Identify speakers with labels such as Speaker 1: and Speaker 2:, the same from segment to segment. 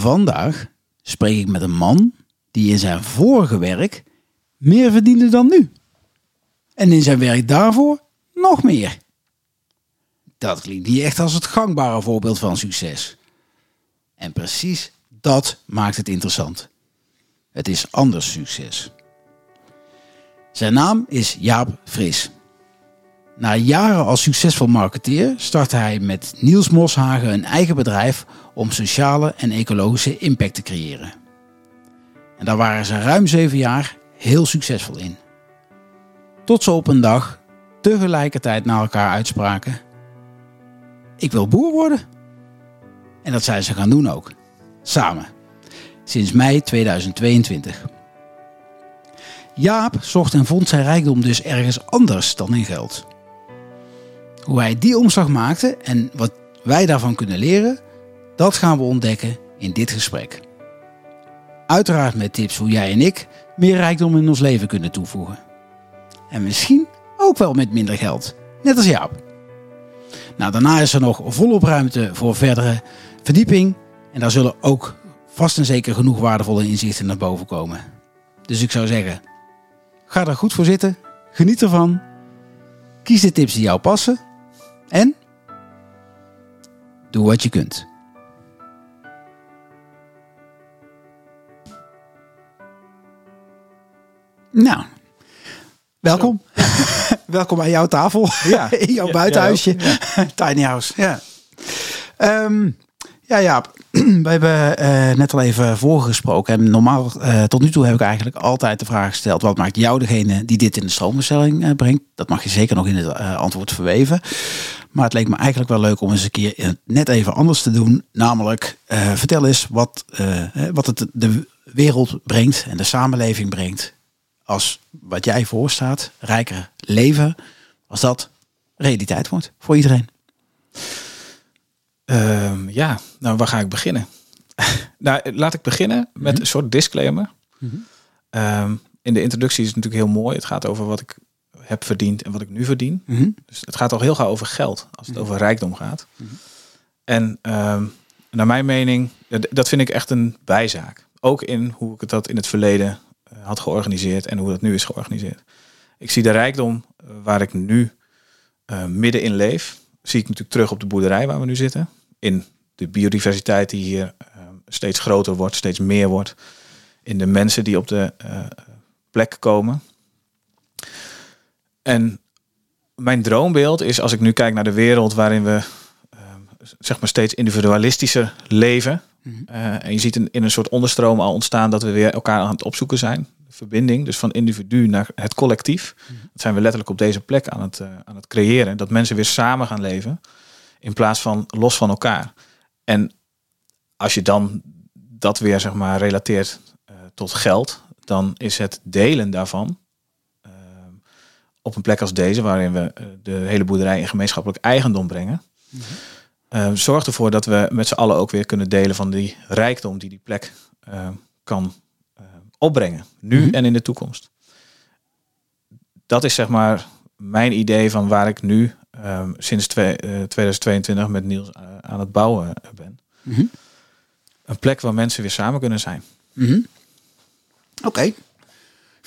Speaker 1: Vandaag spreek ik met een man die in zijn vorige werk meer verdiende dan nu. En in zijn werk daarvoor nog meer. Dat klinkt niet echt als het gangbare voorbeeld van succes. En precies dat maakt het interessant. Het is anders succes. Zijn naam is Jaap Fris. Na jaren als succesvol marketeer startte hij met Niels Moshagen een eigen bedrijf om sociale en ecologische impact te creëren. En daar waren ze ruim zeven jaar heel succesvol in. Tot ze op een dag tegelijkertijd naar elkaar uitspraken: Ik wil boer worden. En dat zijn ze gaan doen ook. Samen. Sinds mei 2022. Jaap zocht en vond zijn rijkdom dus ergens anders dan in geld. Hoe hij die omslag maakte en wat wij daarvan kunnen leren, dat gaan we ontdekken in dit gesprek. Uiteraard met tips hoe jij en ik meer rijkdom in ons leven kunnen toevoegen. En misschien ook wel met minder geld, net als Jaap. Nou, daarna is er nog volop ruimte voor verdere verdieping en daar zullen ook vast en zeker genoeg waardevolle inzichten naar boven komen. Dus ik zou zeggen, ga er goed voor zitten, geniet ervan, kies de tips die jou passen en doe wat je kunt. Nou, welkom. welkom aan jouw tafel.
Speaker 2: Ja.
Speaker 1: In jouw
Speaker 2: Ja,
Speaker 1: buitenhuisje. Tiny house. Ja. Ehm, ja, ja. We hebben eh, net al even voorgesproken. En normaal, eh, tot nu toe heb ik eigenlijk altijd de vraag gesteld: wat maakt jou degene die dit in de stroombestelling eh, brengt? Dat mag je zeker nog in het antwoord verweven. Maar het leek me eigenlijk wel leuk om eens een keer net even anders te doen. Namelijk, eh, vertel eens wat, eh, wat het de wereld brengt en de samenleving brengt. Als wat jij voorstaat, rijker leven, als dat realiteit wordt voor iedereen.
Speaker 2: Ehm, ja, nou waar ga ik beginnen? nou, laat ik beginnen met
Speaker 1: Mhm.
Speaker 2: een soort disclaimer.
Speaker 1: Mhm.
Speaker 2: Ehm, in de introductie is het natuurlijk heel mooi. Het gaat over wat ik heb verdiend en wat ik nu verdien.
Speaker 1: Mhm.
Speaker 2: Dus het gaat al heel gauw over geld, als het
Speaker 1: Mhm.
Speaker 2: over rijkdom gaat.
Speaker 1: Mhm.
Speaker 2: En ehm, naar mijn mening, dat- vind ik echt een bijzaak. Ook in hoe ik dat in het verleden eh, had georganiseerd en hoe dat nu is georganiseerd. Ik zie de rijkdom eh, waar ik nu eh, midden in leef, zie ik natuurlijk terug op de boerderij waar we nu zitten. In de biodiversiteit die hier eh, steeds groter wordt, steeds meer wordt. In de mensen die op de eh, plek komen. En mijn droombeeld is als ik nu kijk naar de wereld waarin we eh, zeg maar steeds individualistischer leven.
Speaker 1: Mhm.
Speaker 2: Eh, en je ziet in, in een soort onderstroom al ontstaan dat we weer elkaar aan het opzoeken zijn. De verbinding, dus van individu naar het collectief. Dat zijn we letterlijk op deze plek aan het, eh, aan het creëren. Dat mensen weer samen gaan leven in plaats van los van elkaar. En als je dan dat weer zeg maar relateert eh, tot geld, dan is het delen daarvan op een plek als deze, waarin we eh, de hele boerderij in gemeenschappelijk eigendom brengen, eh, zorgt ervoor dat we met z'n allen ook weer kunnen delen van die rijkdom die die plek eh, kan eh, opbrengen, nu
Speaker 1: Mhm.
Speaker 2: en in de toekomst. Dat is zeg maar mijn idee van waar ik nu eh, sinds twee- eh, 2022 met Niels eh, aan het bouwen eh, ben.
Speaker 1: Mhm.
Speaker 2: Een plek waar mensen weer samen kunnen zijn.
Speaker 1: Mhm. Oké. Ik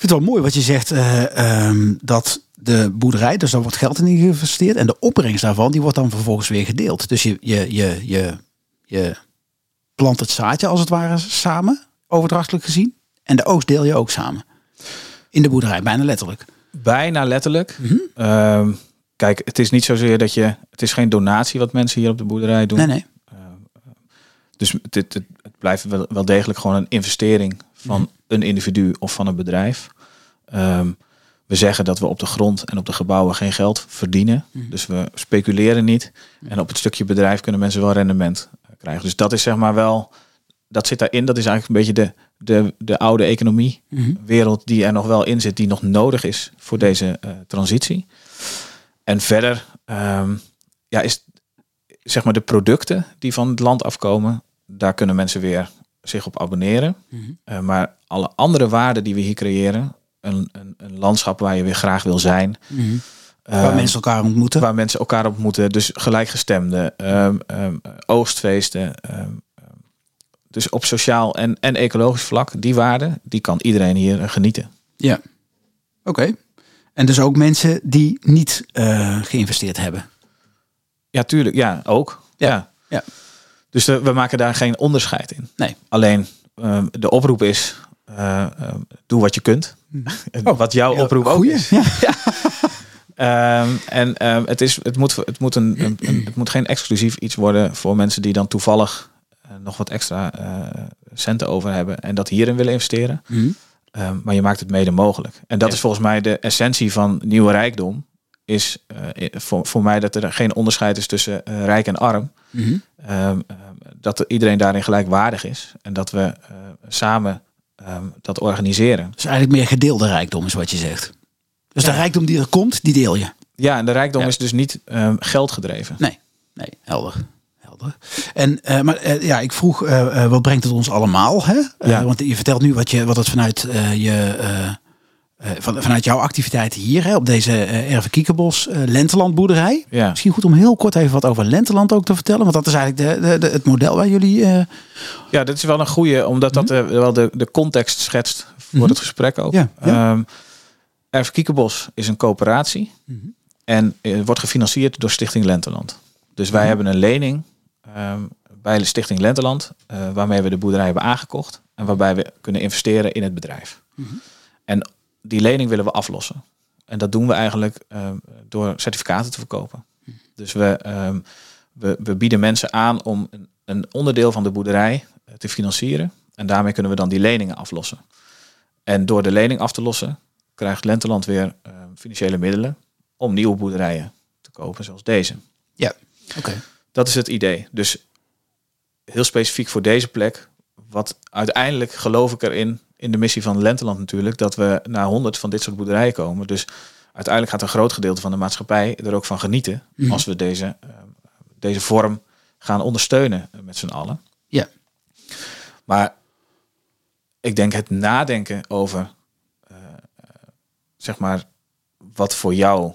Speaker 1: vind het wel mooi wat je zegt eh, ehm, dat de boerderij, dus daar wordt geld in geïnvesteerd en de opbrengst daarvan die wordt dan vervolgens weer gedeeld. Dus je, je, je, je, je plant het zaadje als het ware samen, overdrachtelijk gezien, en de oogst deel je ook samen. In de boerderij, bijna letterlijk.
Speaker 2: Bijna letterlijk.
Speaker 1: Mhm.
Speaker 2: Ehm, kijk, het is niet zozeer dat je. Het is geen donatie wat mensen hier op de boerderij doen.
Speaker 1: Nee, nee.
Speaker 2: Dus het, het, het blijft wel, wel degelijk gewoon een investering van
Speaker 1: Mhm.
Speaker 2: een individu of van een bedrijf. Ehm, we zeggen dat we op de grond en op de gebouwen geen geld verdienen.
Speaker 1: Mhm.
Speaker 2: Dus we speculeren niet. En op het stukje bedrijf kunnen mensen wel rendement krijgen. Dus dat is zeg maar wel. Dat zit daarin. Dat is eigenlijk een beetje de, de, de oude economie
Speaker 1: Mhm.
Speaker 2: wereld die er nog wel in zit, die nog nodig is voor deze eh, transitie. En verder ehm, ja, is zeg maar de producten die van het land afkomen, daar kunnen mensen weer zich op abonneren.
Speaker 1: Mhm.
Speaker 2: Eh, maar alle andere waarden die we hier creëren, een, een, een landschap waar je weer graag wil zijn,
Speaker 1: Mhm.
Speaker 2: ehm,
Speaker 1: Waar mensen elkaar ontmoeten.
Speaker 2: waar mensen elkaar ontmoeten, dus gelijkgestemden, ehm, ehm, oogstfeesten, dus op sociaal en, en ecologisch vlak, die waarde, die kan iedereen hier eh, genieten.
Speaker 1: Ja. Oké. En dus ook mensen die niet eh, geïnvesteerd hebben.
Speaker 2: Ja, tuurlijk. Ja, ook.
Speaker 1: Ja.
Speaker 2: Ja.
Speaker 1: Ja.
Speaker 2: Dus de- we maken daar geen onderscheid in.
Speaker 1: Nee.
Speaker 2: Alleen de oproep is, eh, doe wat je kunt.
Speaker 1: Oh,
Speaker 2: wat jouw oproep ook
Speaker 1: goeie.
Speaker 2: is.
Speaker 1: Ja.
Speaker 2: Ehm, en ehm, het, is, het, moet, het, moet een, een, een- het moet geen exclusief iets worden voor mensen die dan toevallig eh, nog wat extra eh, centen over hebben en dat hierin willen investeren.
Speaker 1: Mhm.
Speaker 2: Ehm, maar je maakt het mede mogelijk. En dat
Speaker 1: Ja.
Speaker 2: is volgens mij de essentie van nieuwe rijkdom. Is eh, voor, voor mij dat er geen onderscheid is tussen rijk en arm.
Speaker 1: Mhm.
Speaker 2: Dat iedereen daarin gelijkwaardig is. En dat we samen ehm, dat organiseren.
Speaker 1: Dus eigenlijk meer gedeelde rijkdom is wat je zegt. Dus de rijkdom die er komt, die deel je.
Speaker 2: Ja, en de rijkdom
Speaker 1: Ja.
Speaker 2: is dus niet ehm, geldgedreven.
Speaker 1: Nee, nee, helder. helder. En, eh, maar eh, ja, ik vroeg, eh, wat brengt het ons allemaal? Hè?
Speaker 2: Ja.
Speaker 1: want je vertelt nu wat, je, wat het vanuit, je, van, vanuit jouw activiteiten hier, hè, op deze eh Erve Kiekenbos eh, Lentelandboerderij.
Speaker 2: Ja.
Speaker 1: Misschien goed om heel kort even wat over Lenteland ook te vertellen. Want dat is eigenlijk de, de, de- het model waar jullie... eh,
Speaker 2: Ja, dat is wel een goede, omdat dat eh, wel de, de context schetst voor
Speaker 1: Mhm.
Speaker 2: het gesprek ook.
Speaker 1: Ja, ja.
Speaker 2: Ehm, Erf Kiekenbos is een coöperatie en eh, wordt gefinancierd door Stichting Lenteland. Dus wij
Speaker 1: Mhm.
Speaker 2: hebben een lening ehm, bij de Stichting Lenteland, eh, waarmee we de boerderij hebben aangekocht en waarbij we kunnen investeren in het bedrijf.
Speaker 1: Mhm.
Speaker 2: En die lening willen we aflossen. En dat doen we eigenlijk ehm, door certificaten te verkopen. Dus we, ehm, we, we bieden mensen aan om een, een onderdeel van de boerderij eh, te financieren. En daarmee kunnen we dan die leningen aflossen. En door de lening af te lossen, krijgt Lenteland weer eh, financiële middelen om nieuwe boerderijen te kopen, zoals deze.
Speaker 1: ja, oké.
Speaker 2: Dat is het idee. Dus heel specifiek voor deze plek. Wat uiteindelijk geloof ik erin, in de missie van Lenteland natuurlijk, dat we naar 100 van dit soort boerderijen komen. Dus uiteindelijk gaat een groot gedeelte van de maatschappij er ook van genieten
Speaker 1: Mhm.
Speaker 2: als we deze, eh, deze vorm gaan ondersteunen eh, met z'n allen.
Speaker 1: Ja.
Speaker 2: Maar ik denk het nadenken over, eh, zeg maar, wat voor jou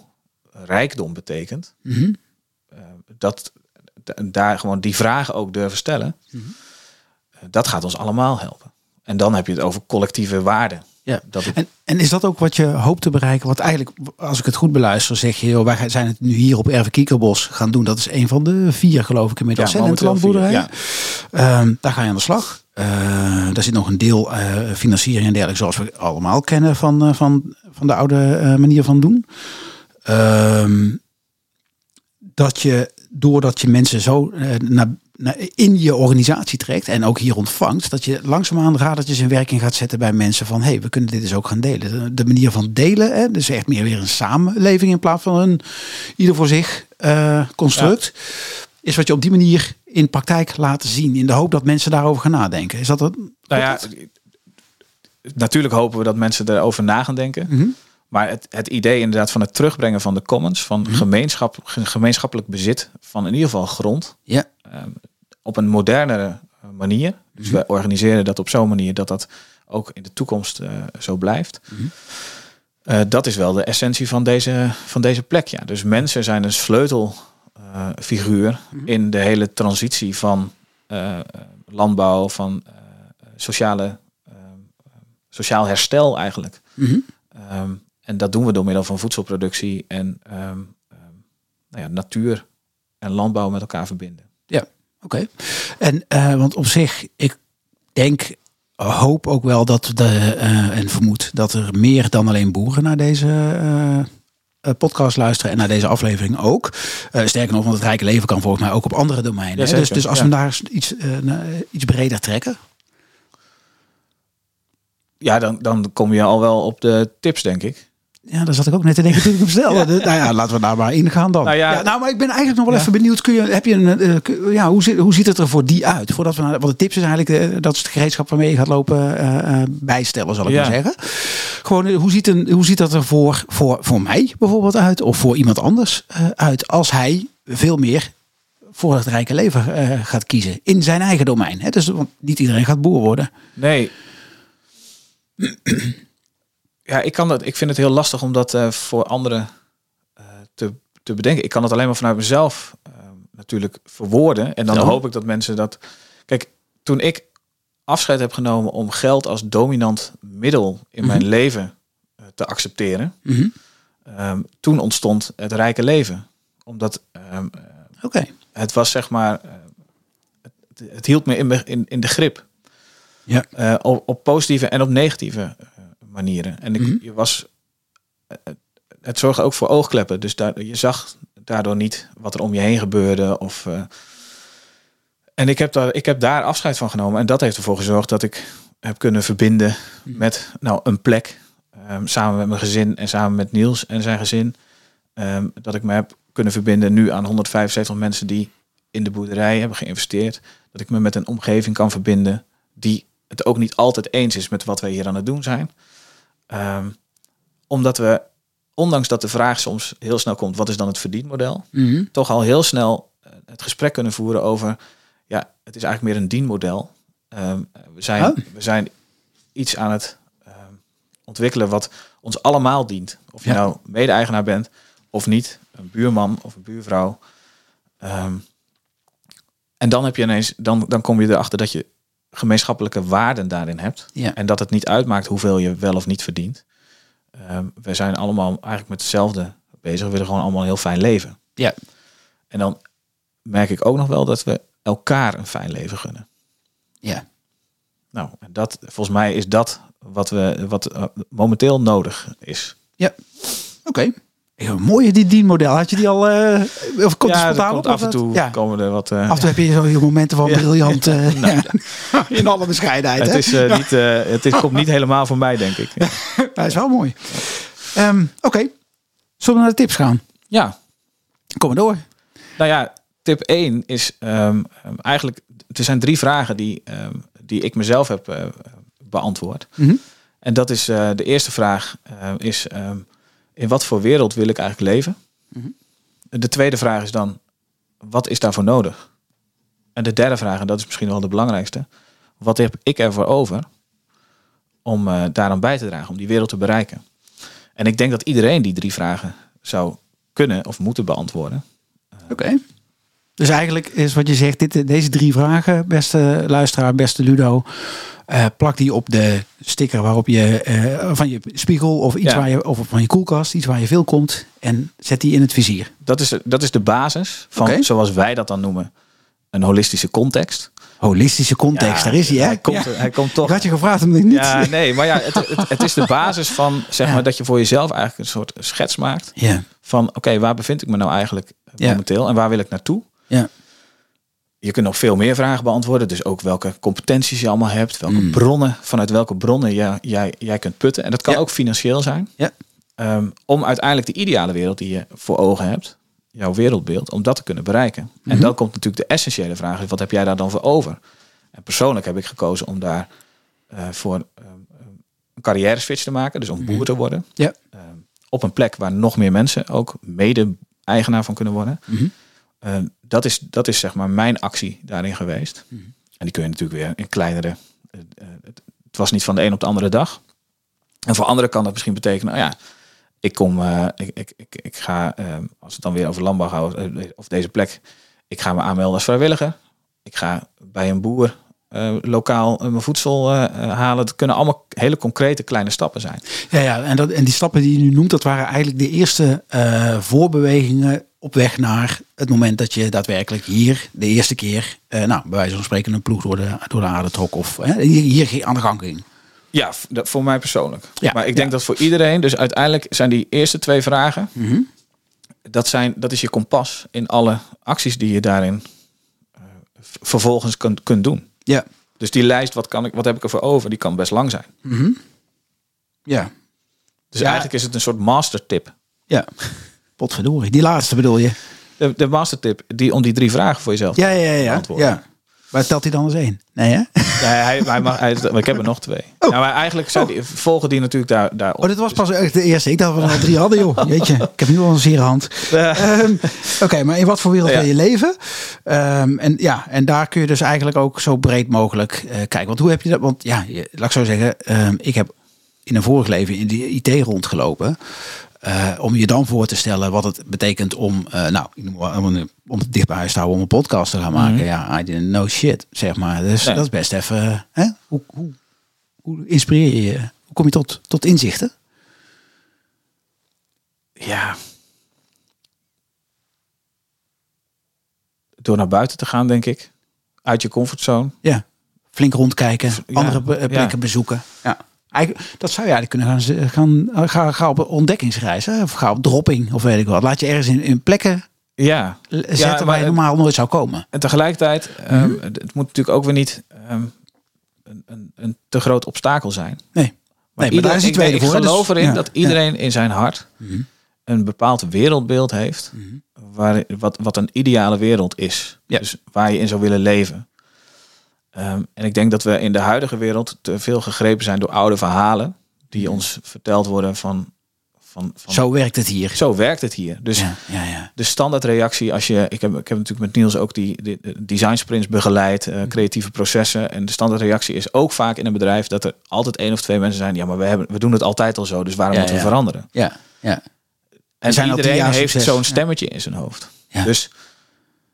Speaker 2: rijkdom betekent
Speaker 1: Mhm.
Speaker 2: dat daar gewoon die vragen ook durven stellen,
Speaker 1: Mhm.
Speaker 2: dat gaat ons allemaal helpen. En dan heb je het over collectieve waarden.
Speaker 1: Ja.
Speaker 2: Dat het,
Speaker 1: En, en is dat ook wat je hoopt te bereiken? Want eigenlijk, als ik het goed beluister, zeg je, joh, wij zijn het nu hier op Erve Kiekerbos gaan doen. Dat is een van de vier, geloof ik, inmiddels.
Speaker 2: Ja, momenteel
Speaker 1: Lentelandboerderijen.
Speaker 2: vier,
Speaker 1: Ehm, daar ga je aan de slag. Eh, daar zit nog een deel eh, financiering en dergelijke, zoals we allemaal kennen van, eh, van, van de oude manier van doen. Ehm, dat je, doordat je mensen zo naar, in je organisatie trekt en ook hier ontvangt, dat je langzaamaan radertjes in werking gaat zetten bij mensen van, hé, hey, we kunnen dit dus ook gaan delen. De, manier van delen, hè, dus echt meer weer een samenleving in plaats van een ieder voor zich eh, construct, is wat je op die manier in praktijk laat zien, in de hoop dat mensen daarover gaan nadenken. Is dat het?
Speaker 2: nou ja, natuurlijk hopen we dat mensen erover na gaan denken.
Speaker 1: Mhm.
Speaker 2: Maar het, het idee inderdaad van het terugbrengen van de commons, van gemeenschap, ge- gemeenschappelijk bezit van in ieder geval grond,
Speaker 1: Ja.
Speaker 2: ehm, op een modernere eh, manier. Dus we organiseren dat op zo'n manier dat dat ook in de toekomst eh, zo blijft. Eh, dat is wel de essentie van deze, van deze plek. Ja. Dus mensen zijn een sleutelfiguur in de hele transitie van landbouw, van sociale, eh, sociaal herstel eigenlijk.
Speaker 1: Mhm.
Speaker 2: En dat doen we door middel van voedselproductie en ehm, ehm, nou ja, natuur en landbouw met elkaar verbinden.
Speaker 1: Ja, oké. En uh, want op zich, ik denk, hoop ook wel dat de uh, en vermoed dat er meer dan alleen boeren naar deze uh, podcast luisteren en naar deze aflevering ook. Uh, sterker nog, want het rijke leven kan volgens mij ook op andere domeinen.
Speaker 2: Ja,
Speaker 1: dus, dus als
Speaker 2: ja.
Speaker 1: we daar iets, uh, iets breder trekken.
Speaker 2: Ja, dan, dan kom je al wel op de tips, denk ik.
Speaker 1: Ja, daar zat ik ook net te denken toen ik hem stelde. Ja. Nou ja, laten we daar maar ingaan dan.
Speaker 2: Nou, ja,
Speaker 1: ja, nou maar ik ben eigenlijk nog wel ja. even benieuwd. Kun je, heb je een, uh, kun, ja, hoe, zit, hoe ziet het er voor die uit? Voordat we naar, want de tips is eigenlijk, uh, dat is het gereedschap waarmee je gaat lopen uh, bijstellen, zal ik maar zeggen. Gewoon, hoe ziet, een, hoe ziet dat er voor, voor, voor mij bijvoorbeeld uit? Of voor iemand anders uit? Als hij veel meer voor het rijke leven gaat kiezen. In zijn eigen domein. Hè? Dus, want niet iedereen gaat boer worden.
Speaker 2: Nee. Ja, ik, kan dat, ik vind het heel lastig om dat uh, voor anderen uh, te, te bedenken. Ik kan het alleen maar vanuit mezelf uh, natuurlijk verwoorden. En dan hoop ik dat mensen dat... Kijk, toen ik afscheid heb genomen om geld als dominant middel in mijn leven eh, te accepteren,
Speaker 1: Mhm.
Speaker 2: ehm, toen ontstond het rijke leven. Omdat ehm, eh, het was zeg maar, eh, het, het hield me in, in, in de grip.
Speaker 1: Ja.
Speaker 2: Eh, op, op positieve en op negatieve eh, manieren. En ik,
Speaker 1: Mhm.
Speaker 2: je was, eh, het zorgde ook voor oogkleppen. Dus daar, je zag daardoor niet wat er om je heen gebeurde. Of, eh, en ik heb, daar, ik heb daar afscheid van genomen. En dat heeft ervoor gezorgd dat ik heb kunnen verbinden met nou, een plek. ehm, samen met mijn gezin en samen met Niels en zijn gezin. ehm, dat ik me heb kunnen verbinden nu aan 175 mensen die in de boerderij hebben geïnvesteerd. Dat ik me met een omgeving kan verbinden die het ook niet altijd eens is met wat wij hier aan het doen zijn. Ehm, omdat we, ondanks dat de vraag soms heel snel komt, wat is dan het verdienmodel?
Speaker 1: Mhm.
Speaker 2: Toch al heel snel eh, het gesprek kunnen voeren over, ja, het is eigenlijk meer een dienmodel. Ehm, we, zijn,
Speaker 1: Oh.
Speaker 2: we zijn iets aan het ehm, ontwikkelen wat ons allemaal dient. Of je
Speaker 1: Ja.
Speaker 2: nou mede-eigenaar bent of niet, een buurman of een buurvrouw. En dan heb je ineens, dan, dan kom je erachter dat je gemeenschappelijke waarden daarin hebt.
Speaker 1: Ja.
Speaker 2: En dat het niet uitmaakt hoeveel je wel of niet verdient. Ehm, we zijn allemaal eigenlijk met hetzelfde bezig. We willen gewoon allemaal een heel fijn leven.
Speaker 1: Ja.
Speaker 2: En dan merk ik ook nog wel dat we elkaar een fijn leven gunnen.
Speaker 1: Ja.
Speaker 2: Nou, dat, volgens mij is dat wat, we, wat eh, momenteel nodig is.
Speaker 1: Ja. Oké. Ja, Mooie die dienmodel. Had je die al... eh of komt
Speaker 2: ja,
Speaker 1: spontaan
Speaker 2: komt
Speaker 1: op,
Speaker 2: af en toe?
Speaker 1: Ja.
Speaker 2: komen er wat... eh,
Speaker 1: Af en toe heb je zo momenten van
Speaker 2: Ja.
Speaker 1: briljant... eh,
Speaker 2: Nou.
Speaker 1: In alle bescheidenheid.
Speaker 2: het
Speaker 1: hè?
Speaker 2: is, niet, het is, komt niet helemaal van mij, denk ik.
Speaker 1: Dat is wel mooi. Ehm, Oké. Zullen we naar de tips gaan?
Speaker 2: Ja,
Speaker 1: Kom maar door.
Speaker 2: Nou ja, tip 1 is ehm, eigenlijk, er zijn drie vragen die, ehm, die ik mezelf heb beantwoord.
Speaker 1: Mhm.
Speaker 2: En dat is de eerste vraag is, in wat voor wereld wil ik eigenlijk leven?
Speaker 1: Mhm.
Speaker 2: De tweede vraag is dan, wat is daarvoor nodig? En de derde vraag, en dat is misschien wel de belangrijkste, wat heb ik ervoor over om eh daaraan bij te dragen, om die wereld te bereiken? En ik denk dat iedereen die drie vragen zou kunnen of moeten beantwoorden.
Speaker 1: Oké. Dus eigenlijk is wat je zegt, dit, deze drie vragen, beste luisteraar, beste Ludo. eh, plak die op de sticker waarop je eh, van je spiegel of iets
Speaker 2: Ja.
Speaker 1: waar je of van je koelkast, iets waar je veel komt. En zet die in het vizier.
Speaker 2: Dat is, dat is de basis van, zoals wij dat dan noemen, een holistische context.
Speaker 1: Holistische context,
Speaker 2: Ja,
Speaker 1: daar is hij hè?
Speaker 2: Hij komt,
Speaker 1: Ja.
Speaker 2: hij komt
Speaker 1: Ik
Speaker 2: toch.
Speaker 1: had je gevraagd om dit niet.
Speaker 2: Ja, nee, maar ja, het, het, het is de basis van, zeg maar, dat je voor jezelf eigenlijk een soort schets maakt. Van, oké, waar bevind ik me nou eigenlijk momenteel en waar wil ik naartoe?
Speaker 1: Ja.
Speaker 2: Je kunt nog veel meer vragen beantwoorden. Dus ook welke competenties je allemaal hebt. Welke
Speaker 1: Mm.
Speaker 2: bronnen, vanuit welke bronnen jij, jij, jij kunt putten. En dat kan
Speaker 1: Ja.
Speaker 2: ook financieel zijn.
Speaker 1: Ja.
Speaker 2: Ehm, om uiteindelijk de ideale wereld die je voor ogen hebt. Jouw wereldbeeld. Om dat te kunnen bereiken. En
Speaker 1: Mhm.
Speaker 2: dan komt natuurlijk de essentiële vraag. Wat heb jij daar dan voor over? En persoonlijk heb ik gekozen om daar eh, voor ehm, een carrière switch te maken. Dus om boer te worden.
Speaker 1: Mhm. Ja.
Speaker 2: Ehm, op een plek waar nog meer mensen ook mede-eigenaar van kunnen worden.
Speaker 1: Mhm.
Speaker 2: Uh, dat, is, dat is zeg maar mijn actie daarin geweest.
Speaker 1: Mhm.
Speaker 2: En die kun je natuurlijk weer in kleinere. eh, eh, het, het was niet van de een op de andere dag. En voor anderen kan dat misschien betekenen, nou ja, ik kom, eh, ik, ik, ik, ik ga, eh, als het dan weer over landbouw eh, of deze plek, ik ga me aanmelden als vrijwilliger. Ik ga bij een boer lokaal mijn voedsel halen. Het kunnen allemaal hele concrete kleine stappen zijn.
Speaker 1: Ja, ja en, dat, en die stappen die je nu noemt, dat waren eigenlijk de eerste voorbewegingen op weg naar het moment dat je daadwerkelijk hier de eerste keer, eh, nou, bij wijze van spreken, een ploeg door de, door de aarde trok of hè, hier, hier aan de gang ging.
Speaker 2: Ja, dat voor mij persoonlijk.
Speaker 1: Ja,
Speaker 2: maar ik denk
Speaker 1: ja.
Speaker 2: dat voor iedereen, dus uiteindelijk zijn die eerste twee vragen,
Speaker 1: Mhm.
Speaker 2: dat, zijn, dat is je kompas in alle acties die je daarin eh, vervolgens kunt, kunt doen.
Speaker 1: Ja.
Speaker 2: Dus die lijst, wat, kan ik, wat heb ik ervoor over, die kan best lang zijn.
Speaker 1: Mhm. Ja.
Speaker 2: Dus
Speaker 1: Ja.
Speaker 2: eigenlijk is het een soort mastertip.
Speaker 1: Ja. Potverdorie. Die laatste bedoel je?
Speaker 2: De, de mastertip die, om die drie vragen voor jezelf
Speaker 1: Ja, ja, ja. ja. Maar telt hij dan eens één? Nee, hè?
Speaker 2: Ja, hij, hij mag, hij, ik heb er nog twee.
Speaker 1: Oh.
Speaker 2: Nou, maar eigenlijk zijn die, volgen die natuurlijk daar, daarop.
Speaker 1: Oh, dit was pas echt de eerste. Ik dacht dat we al drie hadden, joh. Weet je, ik heb nu al een zere hand.
Speaker 2: Eh,
Speaker 1: Ehm, Oké, maar in wat voor wereld
Speaker 2: Ja.
Speaker 1: wil je leven? Ehm, en ja, en daar kun je dus eigenlijk ook zo breed mogelijk eh, kijken. Want hoe heb je dat? Want ja, je- laat ik zo zeggen, ehm, ik heb in een vorig leven in de IT rondgelopen. Eh, om je dan voor te stellen wat het betekent om, eh, nou, om, het dicht bij huis te houden, om een podcast te gaan maken. Ja, I didn't know shit, zeg maar. Dus dat is best even, hè? Hoe, hoe, hoe inspireer je je? Hoe kom je tot, tot inzichten?
Speaker 2: Ja. Door naar buiten te gaan, denk ik. Uit je comfortzone.
Speaker 1: Ja, flink rondkijken,
Speaker 2: Ja,
Speaker 1: andere plekken
Speaker 2: ja.
Speaker 1: bezoeken. Ja. Eigenlijk, dat zou je eigenlijk kunnen gaan, gaan eh, ga, ga op ontdekkingsreis, hè? of ga op dropping, of weet ik wat. Laat je ergens in, in plekken
Speaker 2: Ja.
Speaker 1: zetten
Speaker 2: maar
Speaker 1: waar je normaal nooit zou komen.
Speaker 2: En tegelijkertijd, ehm, het, het moet natuurlijk ook weer niet ehm, een, een, een te groot obstakel zijn.
Speaker 1: Nee, maar
Speaker 2: ieder-
Speaker 1: daar is
Speaker 2: ik,
Speaker 1: tweede
Speaker 2: ik
Speaker 1: voor,
Speaker 2: geloof
Speaker 1: dus-
Speaker 2: erin
Speaker 1: ja,
Speaker 2: dat
Speaker 1: ja.
Speaker 2: iedereen in zijn hart
Speaker 1: Mhm.
Speaker 2: een bepaald wereldbeeld heeft. Waar, wat, wat een ideale wereld is.
Speaker 1: Ja.
Speaker 2: Dus waar je in zou willen leven. Ehm, en ik denk dat we in de huidige wereld te veel gegrepen zijn door oude verhalen. Die ons verteld worden van... van, van
Speaker 1: Zo werkt het hier.
Speaker 2: zo werkt het hier. Dus
Speaker 1: Ja, ja, ja.
Speaker 2: de standaardreactie als je... Ik heb, ik heb natuurlijk met Niels ook die, die de design sprints begeleid. eh, creatieve processen. En de standaardreactie is ook vaak in een bedrijf... dat er altijd één of twee mensen zijn... ja, maar we, hebben, we doen het altijd al zo. Dus waarom moeten we veranderen?
Speaker 1: ja, ja.
Speaker 2: En
Speaker 1: zijn
Speaker 2: iedereen heeft zo'n stemmetje in zijn hoofd. Dus,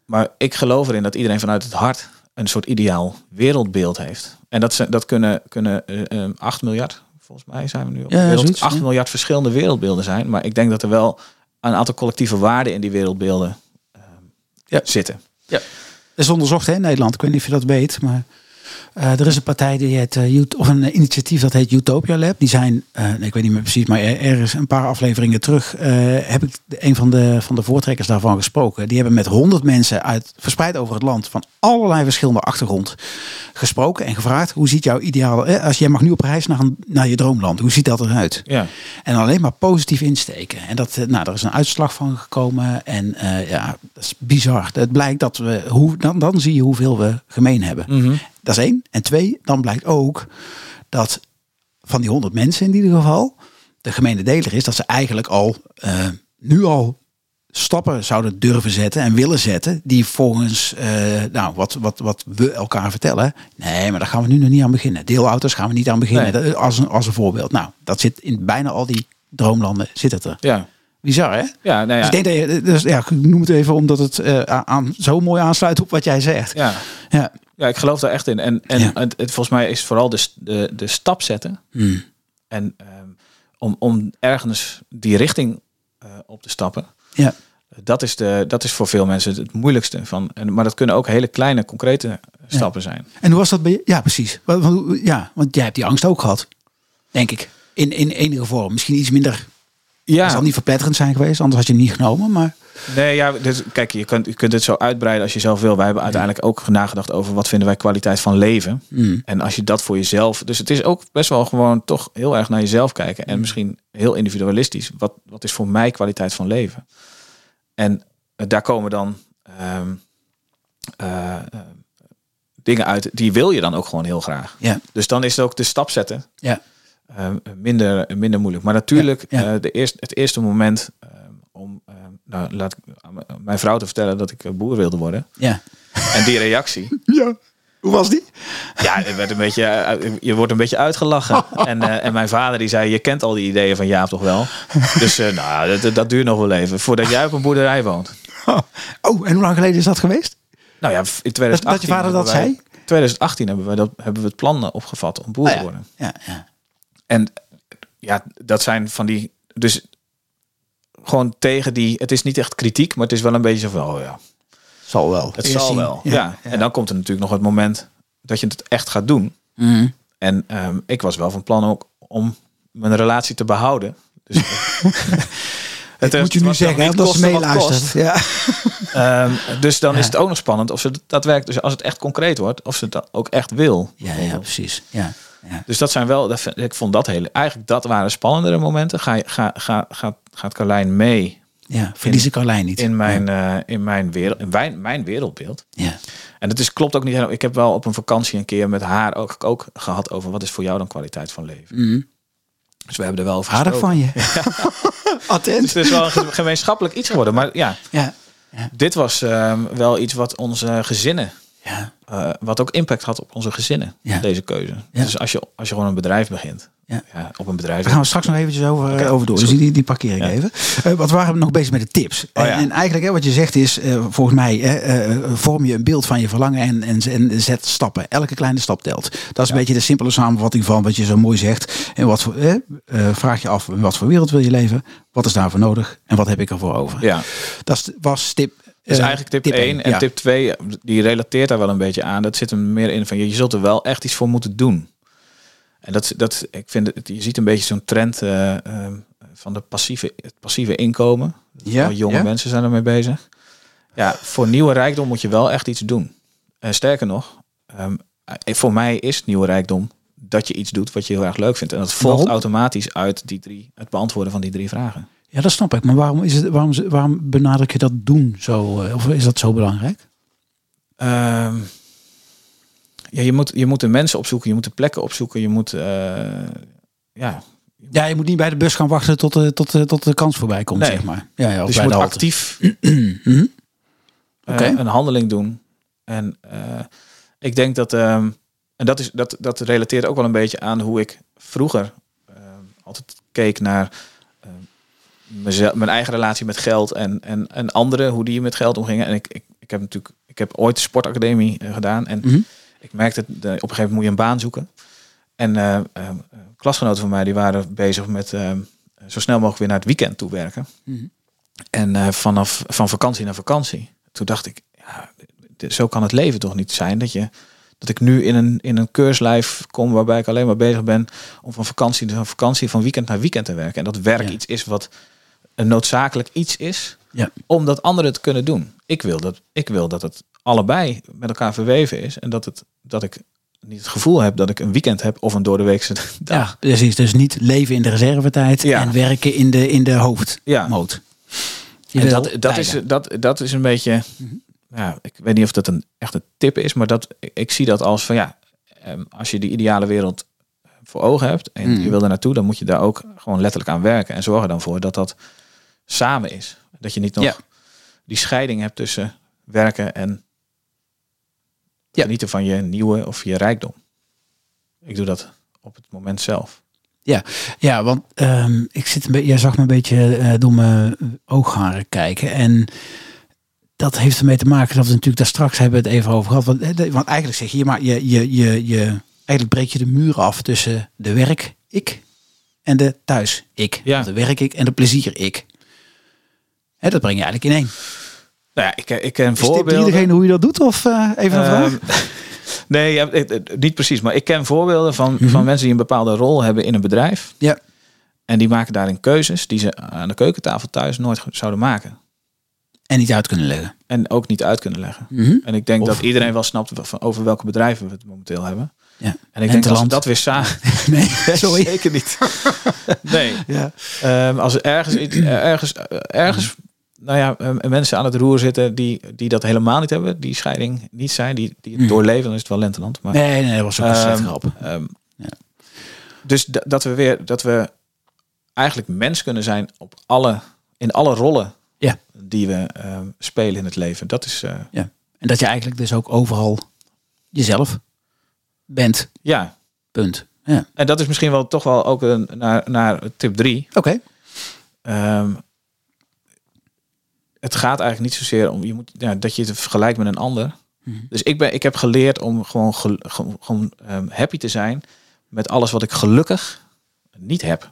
Speaker 2: maar ik geloof erin dat iedereen vanuit het hart een soort ideaal wereldbeeld heeft. En dat, zijn, dat kunnen, kunnen eh, eh, 8 miljard, volgens mij zijn we nu op
Speaker 1: Ja,
Speaker 2: wereld,
Speaker 1: zoiets,
Speaker 2: 8
Speaker 1: ja.
Speaker 2: miljard verschillende wereldbeelden zijn. Maar ik denk dat er wel een aantal collectieve waarden in die wereldbeelden eh,
Speaker 1: Ja.
Speaker 2: zitten.
Speaker 1: Dat is onderzocht hè, in Nederland. Ik weet niet of je dat weet, maar eh, er is een partij die het, eh, of een initiatief dat heet Utopia Lab. Die zijn, eh, ik weet niet meer precies, maar er, ergens een paar afleveringen terug heb ik een van de, van de voortrekkers daarvan gesproken. Die hebben met honderd mensen uit, verspreid over het land van allerlei verschillende achtergrond gesproken en gevraagd hoe ziet jouw ideaal, eh, als jij mag nu op reis naar, een, naar je droomland, hoe ziet dat eruit?
Speaker 2: Ja.
Speaker 1: En alleen maar positief insteken. En dat, nou, er is een uitslag van gekomen. En ja, dat is bizar. Het blijkt dat we, hoe, dan, dan zie je hoeveel we gemeen hebben.
Speaker 2: Mhm.
Speaker 1: Dat is één. En twee, dan blijkt ook dat van die honderd mensen in ieder geval, de gemene deler is dat ze eigenlijk al, eh, nu al stappen zouden durven zetten en willen zetten. Die volgens, eh, nou, wat, wat, wat we elkaar vertellen. Nee, maar daar gaan we nu nog niet aan beginnen. Deelauto's gaan we niet aan beginnen.
Speaker 2: Nee.
Speaker 1: Dat- Als, een, als een voorbeeld. Nou, dat zit in bijna al die droomlanden zit het er.
Speaker 2: Ja.
Speaker 1: Bizar, hè?
Speaker 2: Ja, nou ja.
Speaker 1: Dus ik denk dat je, dus ja, ik noem het even omdat het eh, aan, zo mooi aansluit op wat jij zegt.
Speaker 2: ja.
Speaker 1: Ja.
Speaker 2: ja, ik geloof daar echt in. En, en
Speaker 1: Ja.
Speaker 2: het, het- volgens mij is vooral de, de, de stap zetten.
Speaker 1: Hmm.
Speaker 2: En ehm, om, om ergens die richting eh, op te stappen.
Speaker 1: Ja.
Speaker 2: Dat is, de, dat is voor veel mensen het moeilijkste. Van, en, maar dat kunnen ook hele kleine, concrete stappen zijn.
Speaker 1: En hoe was dat bij je? Ja, precies. Ja, want jij hebt die angst ook gehad. Denk ik. In, in enige vorm. Misschien iets minder. Ja. Het zal niet verpletterend zijn geweest. Anders had je hem niet genomen. Maar
Speaker 2: Nee, ja, dus, kijk, je kunt, je kunt het zo uitbreiden als je zelf wil. Wij hebben uiteindelijk ook nagedacht over wat vinden wij kwaliteit van leven.
Speaker 1: mm,
Speaker 2: En als je dat voor jezelf. Dus het is ook best wel gewoon toch heel erg naar jezelf kijken. En misschien heel individualistisch. Wat, wat is voor mij kwaliteit van leven? En eh, daar komen dan ehm, eh, eh, dingen uit. Die wil je dan ook gewoon heel graag.
Speaker 1: ja.
Speaker 2: Dus dan is het ook de stap zetten
Speaker 1: Ja.
Speaker 2: Ehm, minder, minder moeilijk. Maar natuurlijk,
Speaker 1: Ja, ja.
Speaker 2: eh, de eerste, het eerste moment ehm, om, ehm, nou, laat ik mijn vrouw te vertellen dat ik eh, boer wilde worden.
Speaker 1: Ja.
Speaker 2: En die reactie,
Speaker 1: Ja. Hoe was die?
Speaker 2: ja, het werd een beetje, eh, je wordt een beetje uitgelachen. En, en mijn vader die zei, je kent al die ideeën van Jaap toch wel? Dus nou, dat, dat duurt nog wel even voordat jij op een boerderij woont.
Speaker 1: Oh, en hoe lang geleden is dat geweest?
Speaker 2: Nou ja, in 2018
Speaker 1: dat je vader dat
Speaker 2: wij-
Speaker 1: zei?
Speaker 2: 2018 hebben we, dat, hebben we het plan opgevat om boer
Speaker 1: Ah,
Speaker 2: te
Speaker 1: ja.
Speaker 2: worden.
Speaker 1: Ja, ja.
Speaker 2: En ja, dat zijn van die. Dus gewoon tegen die. Het is niet echt kritiek, maar het is wel een beetje van. Oh ja,
Speaker 1: Zal wel.
Speaker 2: het
Speaker 1: Eerst
Speaker 2: zal
Speaker 1: zien.
Speaker 2: wel. Ja, En dan komt er natuurlijk nog het moment dat je het echt gaat doen.
Speaker 1: Mhm.
Speaker 2: En ehm, ik was wel van plan ook om mijn relatie te behouden. Dus, het
Speaker 1: moet je nu zeggen, hè, dat ze meeluistert. Ja.
Speaker 2: kost. Ehm, dus dan is het ook nog spannend of ze het daadwerkelijk, dus als het echt concreet wordt, of ze het ook echt wil.
Speaker 1: Ja, ja, precies. Ja. Ja.
Speaker 2: Dus dat zijn wel, dat vind- ik vond dat hele, eigenlijk dat waren spannendere momenten. Ga, ga, ga, gaat, gaat Carlijn mee
Speaker 1: ja. Verlies ik Carlijn niet.
Speaker 2: in mijn, eh, in mijn, wereld, in mijn, mijn wereldbeeld?
Speaker 1: Ja.
Speaker 2: En het is, klopt ook niet helemaal. Ik heb wel op een vakantie een keer met haar ook, ook gehad over wat is voor jou dan kwaliteit van leven.
Speaker 1: Mhm.
Speaker 2: Dus we hebben er wel over
Speaker 1: Aardig van je. Attent.
Speaker 2: Dus het is wel een ge- gemeenschappelijk iets geworden. Maar ja,
Speaker 1: Ja.
Speaker 2: dit was ehm, wel iets wat onze gezinnen,
Speaker 1: Ja.
Speaker 2: eh, wat ook impact had op onze gezinnen,
Speaker 1: Ja.
Speaker 2: deze keuze.
Speaker 1: Ja.
Speaker 2: Dus als je, als je gewoon een bedrijf begint,
Speaker 1: Ja.
Speaker 2: Op een bedrijf.
Speaker 1: Daar gaan we straks nog eventjes over,
Speaker 2: Oké,
Speaker 1: over door. Dus die, die parkeer ik
Speaker 2: Ja.
Speaker 1: even. Eh wat waren we nog bezig met de tips?
Speaker 2: Oh,
Speaker 1: en, en eigenlijk hè, wat je zegt is, eh, volgens mij eh, vorm je een beeld van je verlangen en, en, en zet stappen. Elke kleine stap telt. Dat is een beetje de simpele samenvatting van wat je zo mooi zegt. En wat voor, eh, eh, vraag je af, in wat voor wereld wil je leven? Wat is daarvoor nodig? En wat heb ik ervoor over?
Speaker 2: Ja,
Speaker 1: Dat was tip
Speaker 2: dus
Speaker 1: eh,
Speaker 2: eigenlijk tip 1
Speaker 1: één,
Speaker 2: en
Speaker 1: ja.
Speaker 2: tip 2, die relateert daar wel een beetje aan. Dat zit er meer in van je, je zult er wel echt iets voor moeten doen. En dat, dat ik vind het, je ziet een beetje zo'n trend eh, eh, van de passieve, het passieve inkomen.
Speaker 1: Ja,
Speaker 2: jonge
Speaker 1: ja.
Speaker 2: mensen zijn ermee bezig. Ja, voor nieuwe rijkdom moet je wel echt iets doen. En sterker nog, ehm, eh, voor mij is nieuwe rijkdom dat je iets doet wat je heel erg leuk vindt. En dat volgt
Speaker 1: Waarom?
Speaker 2: automatisch uit die drie, het beantwoorden van die drie vragen.
Speaker 1: Ja, dat snap ik. Maar waarom, is het, waarom, waarom benadruk je dat doen zo? eh, Of is dat zo belangrijk?
Speaker 2: Ehm, ja, je moet, je moet de mensen opzoeken, je moet de plekken opzoeken, je moet, eh, ja,
Speaker 1: Ja, je moet niet bij de bus gaan wachten tot de, tot de, tot de kans voorbij komt,
Speaker 2: Nee.
Speaker 1: zeg maar. Ja, ja,
Speaker 2: dus je moet actief
Speaker 1: Mhm.
Speaker 2: eh, een handeling doen. En ik denk dat, ehm, en dat, is, dat, dat relateert ook wel een beetje aan hoe ik vroeger ehm, altijd keek naar mezelf, mijn eigen relatie met geld en, en, en anderen, hoe die met geld omgingen. En ik, ik, ik heb natuurlijk, ik heb ooit de sportacademie eh, gedaan en
Speaker 1: Mhm.
Speaker 2: ik merkte, dat, op een gegeven moment moet je een baan zoeken. En eh, eh, klasgenoten van mij die waren bezig met zo snel mogelijk weer naar het weekend toe werken.
Speaker 1: Mhm.
Speaker 2: En vanaf van vakantie naar vakantie. Toen dacht ik, ja, dit- zo kan het leven toch niet zijn. Dat, je, dat ik nu in een, in een keurslijf kom waarbij ik alleen maar bezig ben om van vakantie naar vakantie, van weekend naar weekend te werken. En dat werk
Speaker 1: Ja.
Speaker 2: iets is wat een noodzakelijk iets is
Speaker 1: Ja.
Speaker 2: om dat anderen te kunnen doen. Ik wil dat, ik wil dat het allebei met elkaar verweven is. En dat, het, dat ik niet het gevoel heb dat ik een weekend heb of een doordeweekse dag.
Speaker 1: Ja, precies. Dus niet leven in de reservetijd
Speaker 2: Ja.
Speaker 1: en werken in de, in de hoofdmoot.
Speaker 2: Ja. En dat, dat, is, dat, dat is een beetje,
Speaker 1: Mhm.
Speaker 2: ja, ik weet niet of dat een echte tip is, maar dat, ik, ik zie dat als van ja, ehm, als je die ideale wereld voor ogen hebt en
Speaker 1: Mhm.
Speaker 2: je wil er naartoe, dan moet je daar ook gewoon letterlijk aan werken en zorg er dan voor dat dat samen is. Dat je niet nog
Speaker 1: Ja.
Speaker 2: die scheiding hebt tussen werken en
Speaker 1: Ja.
Speaker 2: genieten van je nieuwe of je rijkdom. Ik doe dat op het moment zelf.
Speaker 1: Ja, want ehm, ik zit een beetje, jij zag me een beetje eh, door mijn oogharen kijken. En dat heeft ermee te maken dat we natuurlijk daar straks hebben het even over gehad. Want, eh, want eigenlijk zeg je, maar je, je, je, je, eigenlijk breek je de muur af tussen de werk-ik en de thuis-ik.
Speaker 2: Ja.
Speaker 1: De werk-ik en de plezier-ik. Hè, dat breng je eigenlijk in één.
Speaker 2: Nou ja, ik, ik ken
Speaker 1: Is
Speaker 2: voorbeelden.
Speaker 1: degene hoe je dat doet? Of eh, even een vraag?
Speaker 2: Ehm, nee, ja, niet precies. Maar ik ken voorbeelden van,
Speaker 1: Mhm.
Speaker 2: van mensen die een bepaalde rol hebben in een bedrijf.
Speaker 1: Ja.
Speaker 2: En die maken daarin keuzes die ze aan de keukentafel thuis nooit zouden maken.
Speaker 1: En niet uit kunnen leggen.
Speaker 2: En ook niet uit kunnen leggen.
Speaker 1: Mhm.
Speaker 2: En ik denk
Speaker 1: Of-
Speaker 2: dat iedereen wel snapt van over welke bedrijven we het momenteel hebben.
Speaker 1: Ja.
Speaker 2: En ik denk dat als dat weer samen...
Speaker 1: Nee, sorry.
Speaker 2: Zeker niet. nee.
Speaker 1: Ja.
Speaker 2: Ehm, als er ergens, iets- ergens, ergens nou ja, eh, mensen aan het roer zitten die, die dat helemaal niet hebben, die scheiding niet zijn, die, die het
Speaker 1: Mhm.
Speaker 2: doorleven, dan is het wel Lenteland. Maar,
Speaker 1: Nee, nee, dat was ook een
Speaker 2: Ehm,
Speaker 1: grap.
Speaker 2: ehm,
Speaker 1: Ja.
Speaker 2: Dus dat we weer dat we eigenlijk mens kunnen zijn op alle, in alle rollen
Speaker 1: Ja.
Speaker 2: die we ehm, spelen in het leven. Dat is eh,
Speaker 1: Ja. En dat je eigenlijk dus ook overal jezelf bent.
Speaker 2: ja.
Speaker 1: Punt. Ja.
Speaker 2: En dat is misschien wel toch wel ook een, naar, naar tip 3.
Speaker 1: Oké.
Speaker 2: Het gaat eigenlijk niet zozeer om je moet, ja, dat je het vergelijkt met een ander. Dus ik, ben, ik heb geleerd om gewoon, gel- gewoon, gewoon, ehm, happy te zijn met alles wat ik gelukkig niet heb.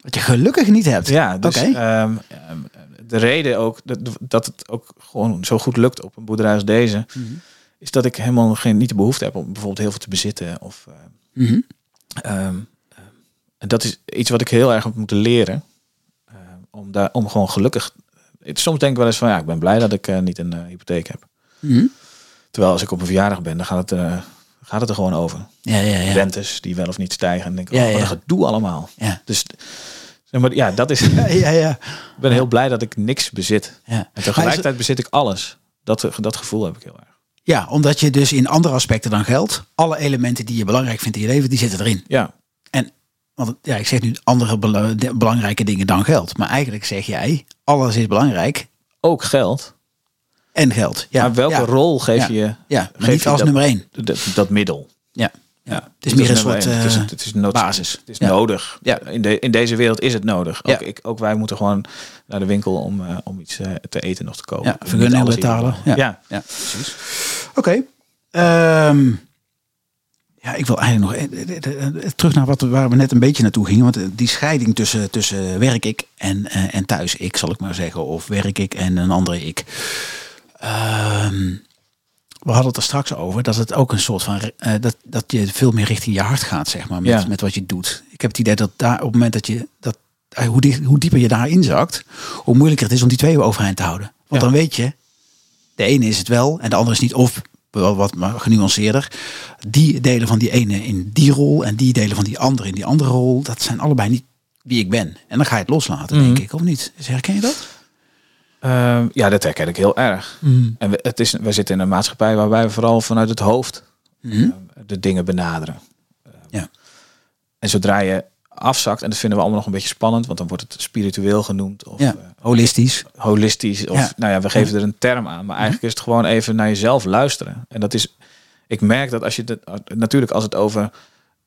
Speaker 1: Wat je gelukkig niet hebt.
Speaker 2: Ja, dus
Speaker 1: Oké.
Speaker 2: ehm, ehm, de reden ook dat, dat het ook gewoon zo goed lukt op een boerderij als deze,
Speaker 1: Mhm.
Speaker 2: is dat ik helemaal geen, niet de behoefte heb om bijvoorbeeld heel veel te bezitten. Of,
Speaker 1: Mhm.
Speaker 2: en dat is iets wat ik heel erg heb moeten leren. om, daar, om gewoon gelukkig. Soms denk ik wel eens van ja, ik ben blij dat ik eh, niet een eh, hypotheek heb.
Speaker 1: Mhm.
Speaker 2: Terwijl als ik op een verjaardag ben, dan gaat het, eh, gaat het er gewoon over.
Speaker 1: Ja, ja, ja.
Speaker 2: Rentes die wel of niet stijgen. En denk ik,
Speaker 1: Ja,
Speaker 2: oh, wat
Speaker 1: ja.
Speaker 2: een gedoe allemaal.
Speaker 1: Ja.
Speaker 2: Dus zeg maar, ja, dat is.
Speaker 1: Ja, ja, ja.
Speaker 2: Ik ben heel blij dat ik niks bezit.
Speaker 1: ja.
Speaker 2: En tegelijkertijd bezit ik alles. Dat, dat gevoel heb ik heel erg.
Speaker 1: Ja, omdat je dus in andere aspecten dan geld, alle elementen die je belangrijk vindt in je leven, die zitten erin.
Speaker 2: Ja,
Speaker 1: Want ja, ik zeg nu andere bela- de- belangrijke dingen dan geld. Maar eigenlijk zeg jij, alles is belangrijk
Speaker 2: ook geld.
Speaker 1: en geld. Ja,
Speaker 2: maar welke
Speaker 1: ja,
Speaker 2: rol geef
Speaker 1: Ja.
Speaker 2: je
Speaker 1: Ja,
Speaker 2: geef
Speaker 1: niet
Speaker 2: je
Speaker 1: als
Speaker 2: dat-
Speaker 1: nummer één.
Speaker 2: dat, dat middel?
Speaker 1: Ja. Ja, het is meer een soort
Speaker 2: het is,
Speaker 1: eh,
Speaker 2: het is nood-
Speaker 1: basis.
Speaker 2: Het is
Speaker 1: Ja.
Speaker 2: nodig.
Speaker 1: Ja.
Speaker 2: In, de, in deze wereld is het nodig. Ook,
Speaker 1: Ja.
Speaker 2: ik, ook wij moeten gewoon naar de winkel om, eh, om iets eh, te eten nog te kopen.
Speaker 1: Ja, vergunningen betalen. Ja.
Speaker 2: Ja,
Speaker 1: precies. Oké. Ehm, ja, ik wil eigenlijk nog eh, eh, eh, terug naar wat, waar we net een beetje naartoe gingen. Want die scheiding tussen, tussen werk ik en, en thuis ik, zal ik maar zeggen. Of werk ik en een andere ik. Ehm, we hadden het er straks over dat het ook een soort van dat, dat je veel meer richting je hart gaat, zeg maar, met,
Speaker 2: Ja.
Speaker 1: met wat je doet. Ik heb het idee dat daar op het moment dat je dat hoe, die, hoe dieper je daarin zakt, hoe moeilijker het is om die twee overeind te houden. Want
Speaker 2: Ja.
Speaker 1: dan weet je, de ene is het wel en de andere is niet. Of wel wat maar genuanceerder. Die delen van die ene in die rol en die delen van die andere in die andere rol. Dat zijn allebei niet wie ik ben. En dan ga je het loslaten,
Speaker 2: Mhm.
Speaker 1: denk ik, of niet? Dus herken je dat?
Speaker 2: Ehm, ja, dat herken ik heel erg. En we, het is, we zitten in een maatschappij waarbij we vooral vanuit het hoofd
Speaker 1: Mhm.
Speaker 2: eh, de dingen benaderen.
Speaker 1: Ja.
Speaker 2: En zodra je afzakt, en dat vinden we allemaal nog een beetje spannend, want dan wordt het spiritueel genoemd of
Speaker 1: Ja,
Speaker 2: eh,
Speaker 1: holistisch.
Speaker 2: holistisch. Of
Speaker 1: Ja.
Speaker 2: nou ja, we geven er een term aan. Maar eigenlijk is het gewoon even naar jezelf luisteren. En dat is, ik merk dat als je het, natuurlijk als het over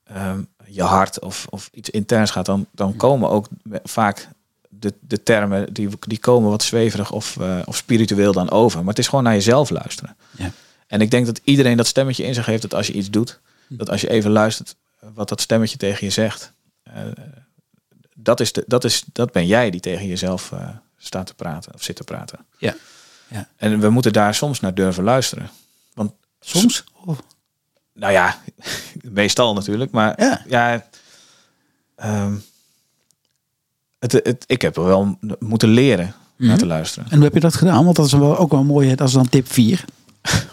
Speaker 2: ehm, je hart of, of iets interns gaat, dan, dan komen ook vaak de, de termen die, die komen wat zweverig of, eh, of spiritueel dan over. Maar het is gewoon naar jezelf luisteren.
Speaker 1: Ja.
Speaker 2: En ik denk dat iedereen dat stemmetje in zich heeft dat als je iets doet, dat als je even luistert wat dat stemmetje tegen je zegt, eh, dat, is de, dat, is, dat ben jij die tegen jezelf eh, staat te praten of zit te praten.
Speaker 1: Ja. Ja.
Speaker 2: En we moeten daar soms naar durven luisteren. Want
Speaker 1: Soms? Oh,
Speaker 2: nou ja, meestal natuurlijk, maar
Speaker 1: Ja.
Speaker 2: ja, ehm, het, het, ik heb er wel moeten leren naar
Speaker 1: Mhm.
Speaker 2: te luisteren.
Speaker 1: En hoe heb je dat gedaan? Want dat is wel ook wel een mooie. Dat is dan tip 4.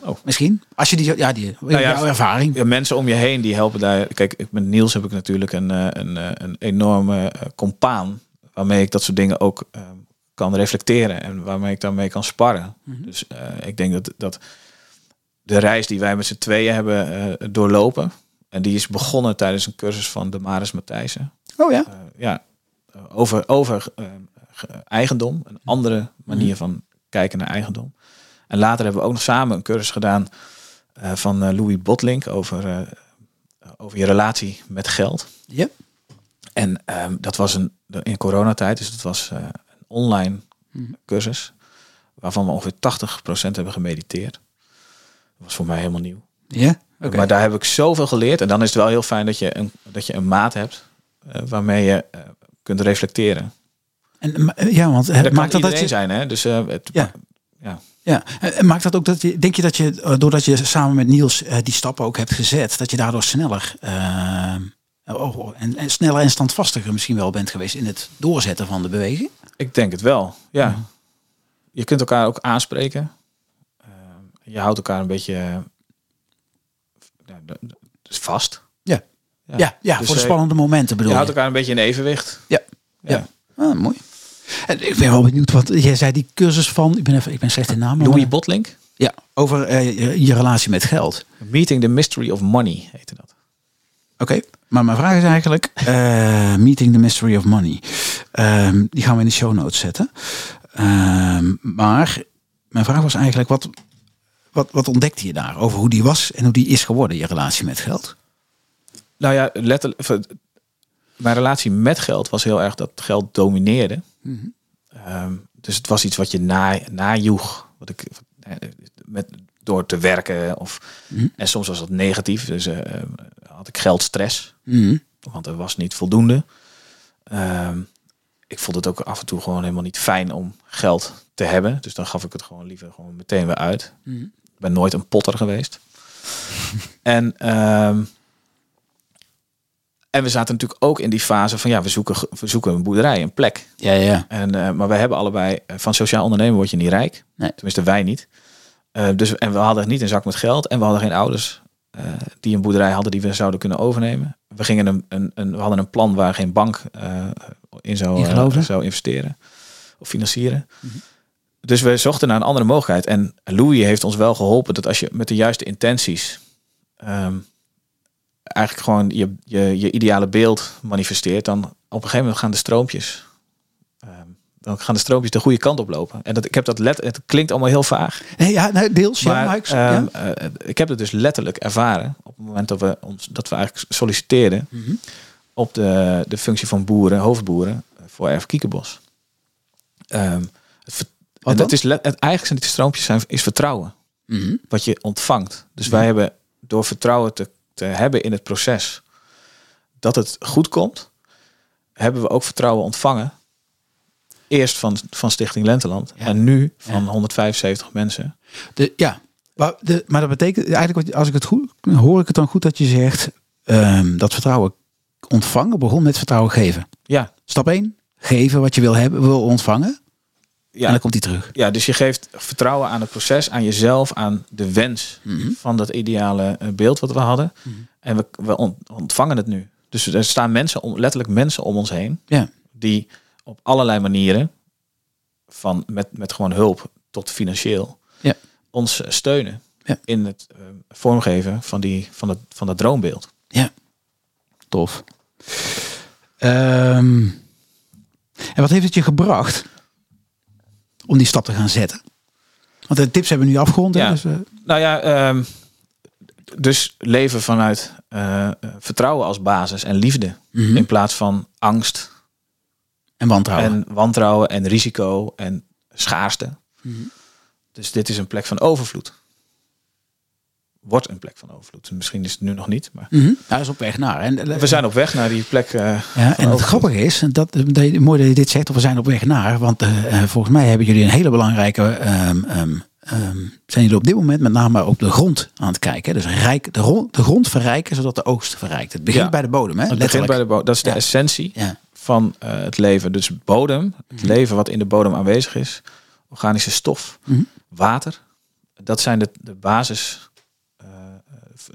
Speaker 2: Oh.
Speaker 1: Misschien. Als je die, ja, die
Speaker 2: ja,
Speaker 1: jouw ervaring.
Speaker 2: Ja, mensen om je heen die helpen daar. Kijk, met Niels heb ik natuurlijk een, eh, een, eh, een enorme eh, compaan waarmee ik dat soort dingen ook kan reflecteren en waarmee ik daarmee kan sparren.
Speaker 1: Mhm.
Speaker 2: Dus ik denk dat, dat de reis die wij met z'n tweeën hebben doorlopen, en die is begonnen tijdens een cursus van de Maris Matthijssen.
Speaker 1: Oh ja.
Speaker 2: Ja, over, over ge- eigendom, een andere manier van kijken naar eigendom. En later hebben we ook nog samen een cursus gedaan eh, van eh, Louis Botlink over, eh, over je relatie met geld.
Speaker 1: Ja.
Speaker 2: En ehm, dat was een, in coronatijd, dus het was een online
Speaker 1: Mhm.
Speaker 2: cursus, waarvan we ongeveer 80% hebben gemediteerd. Dat was voor mij helemaal nieuw.
Speaker 1: Ja. Oké.
Speaker 2: Maar daar heb ik zoveel geleerd. En dan is het wel heel fijn dat je een, dat je een maat hebt waarmee je kunt reflecteren.
Speaker 1: En, ja, want het
Speaker 2: dat
Speaker 1: maakt dat dat je.
Speaker 2: zijn, hè? Dus het,
Speaker 1: Ja.
Speaker 2: ja.
Speaker 1: Ja, en maakt dat ook dat je, denk je dat je, eh, doordat je samen met Niels eh, die stappen ook hebt gezet, dat je daardoor sneller, eh, oh, oh, en, en sneller en standvastiger misschien wel bent geweest in het doorzetten van de beweging?
Speaker 2: Ik denk het wel, ja.
Speaker 1: Ja.
Speaker 2: Je kunt elkaar ook aanspreken. Eh, je houdt elkaar een beetje eh, ja, vast.
Speaker 1: Ja. Ja, ja,
Speaker 2: Dus,
Speaker 1: voor de
Speaker 2: eh,
Speaker 1: spannende momenten bedoel
Speaker 2: Je
Speaker 1: je.
Speaker 2: houdt elkaar een beetje in evenwicht.
Speaker 1: Ja. Ja. Ah, mooi. En ik ben wel benieuwd, wat jij zei die cursus van, ik ben, even, ik ben slecht in namen.
Speaker 2: Louis Botlink.
Speaker 1: Ja, over eh, je, je relatie met geld.
Speaker 2: Meeting the Mystery of Money heette dat.
Speaker 1: Oké, maar mijn vraag is eigenlijk, eh, Meeting the Mystery of Money. Ehm, die gaan we in de show notes zetten. Ehm, maar mijn vraag was eigenlijk, wat, wat, wat ontdekte je daar over hoe die was en hoe die is geworden, je relatie met geld?
Speaker 2: Nou ja, letterlijk. Mijn relatie met geld was heel erg dat geld domineerde. Ehm, dus het was iets wat je na, najoeg. Wat ik, eh, met, door te werken. Of,
Speaker 1: Mhm.
Speaker 2: En soms was dat negatief. Dus eh, had ik geldstress.
Speaker 1: Mhm.
Speaker 2: Want er was niet voldoende. Ehm, ik vond het ook af en toe gewoon helemaal niet fijn om geld te hebben. Dus dan gaf ik het gewoon liever gewoon meteen weer uit.
Speaker 1: Mhm.
Speaker 2: Ik ben nooit een potter geweest. en, ehm, en we zaten natuurlijk ook in die fase van ja, we zoeken, we zoeken een boerderij, een plek.
Speaker 1: Ja, ja.
Speaker 2: En, eh, maar wij hebben allebei, eh, van sociaal ondernemen word je niet rijk.
Speaker 1: Nee.
Speaker 2: Tenminste, wij niet. Eh, dus, en we hadden niet een zak met geld en we hadden geen ouders die een boerderij hadden die we zouden kunnen overnemen. We, gingen een, een, een, we hadden een plan waar geen bank in zou, zou investeren of financieren. Dus we zochten naar een andere mogelijkheid. En Louis heeft ons wel geholpen dat als je met de juiste intenties ehm, eigenlijk gewoon je, je, je ideale beeld manifesteert, dan op een gegeven moment gaan de stroompjes. ehm, dan gaan de stroompjes de goede kant op lopen. En dat, ik heb dat let, het klinkt allemaal heel vaag.
Speaker 1: Nee, ja, nee, deels. ja,
Speaker 2: Maar
Speaker 1: ik,
Speaker 2: ehm,
Speaker 1: ja.
Speaker 2: eh, ik heb het dus letterlijk ervaren op het moment dat we, ons, dat we eigenlijk solliciteerden
Speaker 1: Mhm.
Speaker 2: op de, de functie van boeren, hoofdboeren, eh, voor Erf Kiekenbos. Ehm, het, ver-
Speaker 1: Wat
Speaker 2: en
Speaker 1: dan?
Speaker 2: het is let, het, eigenlijk zijn die stroompjes zijn, is vertrouwen
Speaker 1: Mhm.
Speaker 2: wat je ontvangt. Dus wij hebben door vertrouwen te, te hebben in het proces dat het goed komt, hebben we ook vertrouwen ontvangen. Eerst van, van Stichting Lenteland
Speaker 1: Ja.
Speaker 2: en nu van
Speaker 1: Ja.
Speaker 2: 175 mensen.
Speaker 1: De, ja, maar, de, maar dat betekent eigenlijk, als ik het goed hoor, ik het dan goed dat je zegt ehm, dat vertrouwen ontvangen begon met vertrouwen geven.
Speaker 2: Ja,
Speaker 1: Stap 1, geven wat je wil hebben, wil ontvangen. En
Speaker 2: ja,
Speaker 1: dan komt hij terug.
Speaker 2: ja, dus je geeft vertrouwen aan het proces, aan jezelf, aan de wens
Speaker 1: Mhm.
Speaker 2: van dat ideale eh, beeld wat we hadden. En we, we ont- ontvangen het nu. Dus er staan mensen, om, letterlijk mensen om ons heen,
Speaker 1: Ja.
Speaker 2: die op allerlei manieren, van met, met gewoon hulp tot financieel,
Speaker 1: Ja.
Speaker 2: ons eh, steunen
Speaker 1: Ja.
Speaker 2: in het eh, vormgeven van, die, van, het, van dat droombeeld.
Speaker 1: Ja, tof. Ehm, en wat heeft het je gebracht om die stap te gaan zetten? Want de tips hebben we nu afgerond.
Speaker 2: Ja.
Speaker 1: Dus, eh,
Speaker 2: Nou ja, ehm, dus leven vanuit eh, vertrouwen als basis en liefde.
Speaker 1: mhm.
Speaker 2: In plaats van angst
Speaker 1: En wantrouwen.
Speaker 2: en wantrouwen en risico en schaarste.
Speaker 1: Mhm.
Speaker 2: Dus dit is een plek van overvloed. Wordt een plek van overvloed. Misschien is het nu nog niet, maar.
Speaker 1: Hij is op weg naar. En, eh,
Speaker 2: we zijn op weg naar die plek. eh,
Speaker 1: Ja, en het
Speaker 2: overvloed.
Speaker 1: grappige is, dat, dat je- mooi dat je dit zegt, of we zijn op weg naar, want eh, eh, volgens mij hebben jullie een hele belangrijke, ehm, zijn jullie op dit moment met name op de grond aan het kijken. Dus rijk, de, ro- de grond verrijken, zodat de oogst verrijkt. Het begint
Speaker 2: Ja.
Speaker 1: bij de bodem, hè?
Speaker 2: Het begint bij de bodem. Dat is de
Speaker 1: Ja.
Speaker 2: essentie
Speaker 1: Ja,
Speaker 2: van eh, het leven. Dus bodem, het
Speaker 1: Mhm.
Speaker 2: leven wat in de bodem aanwezig is, organische stof,
Speaker 1: Mhm.
Speaker 2: water. Dat zijn de, de basis eh,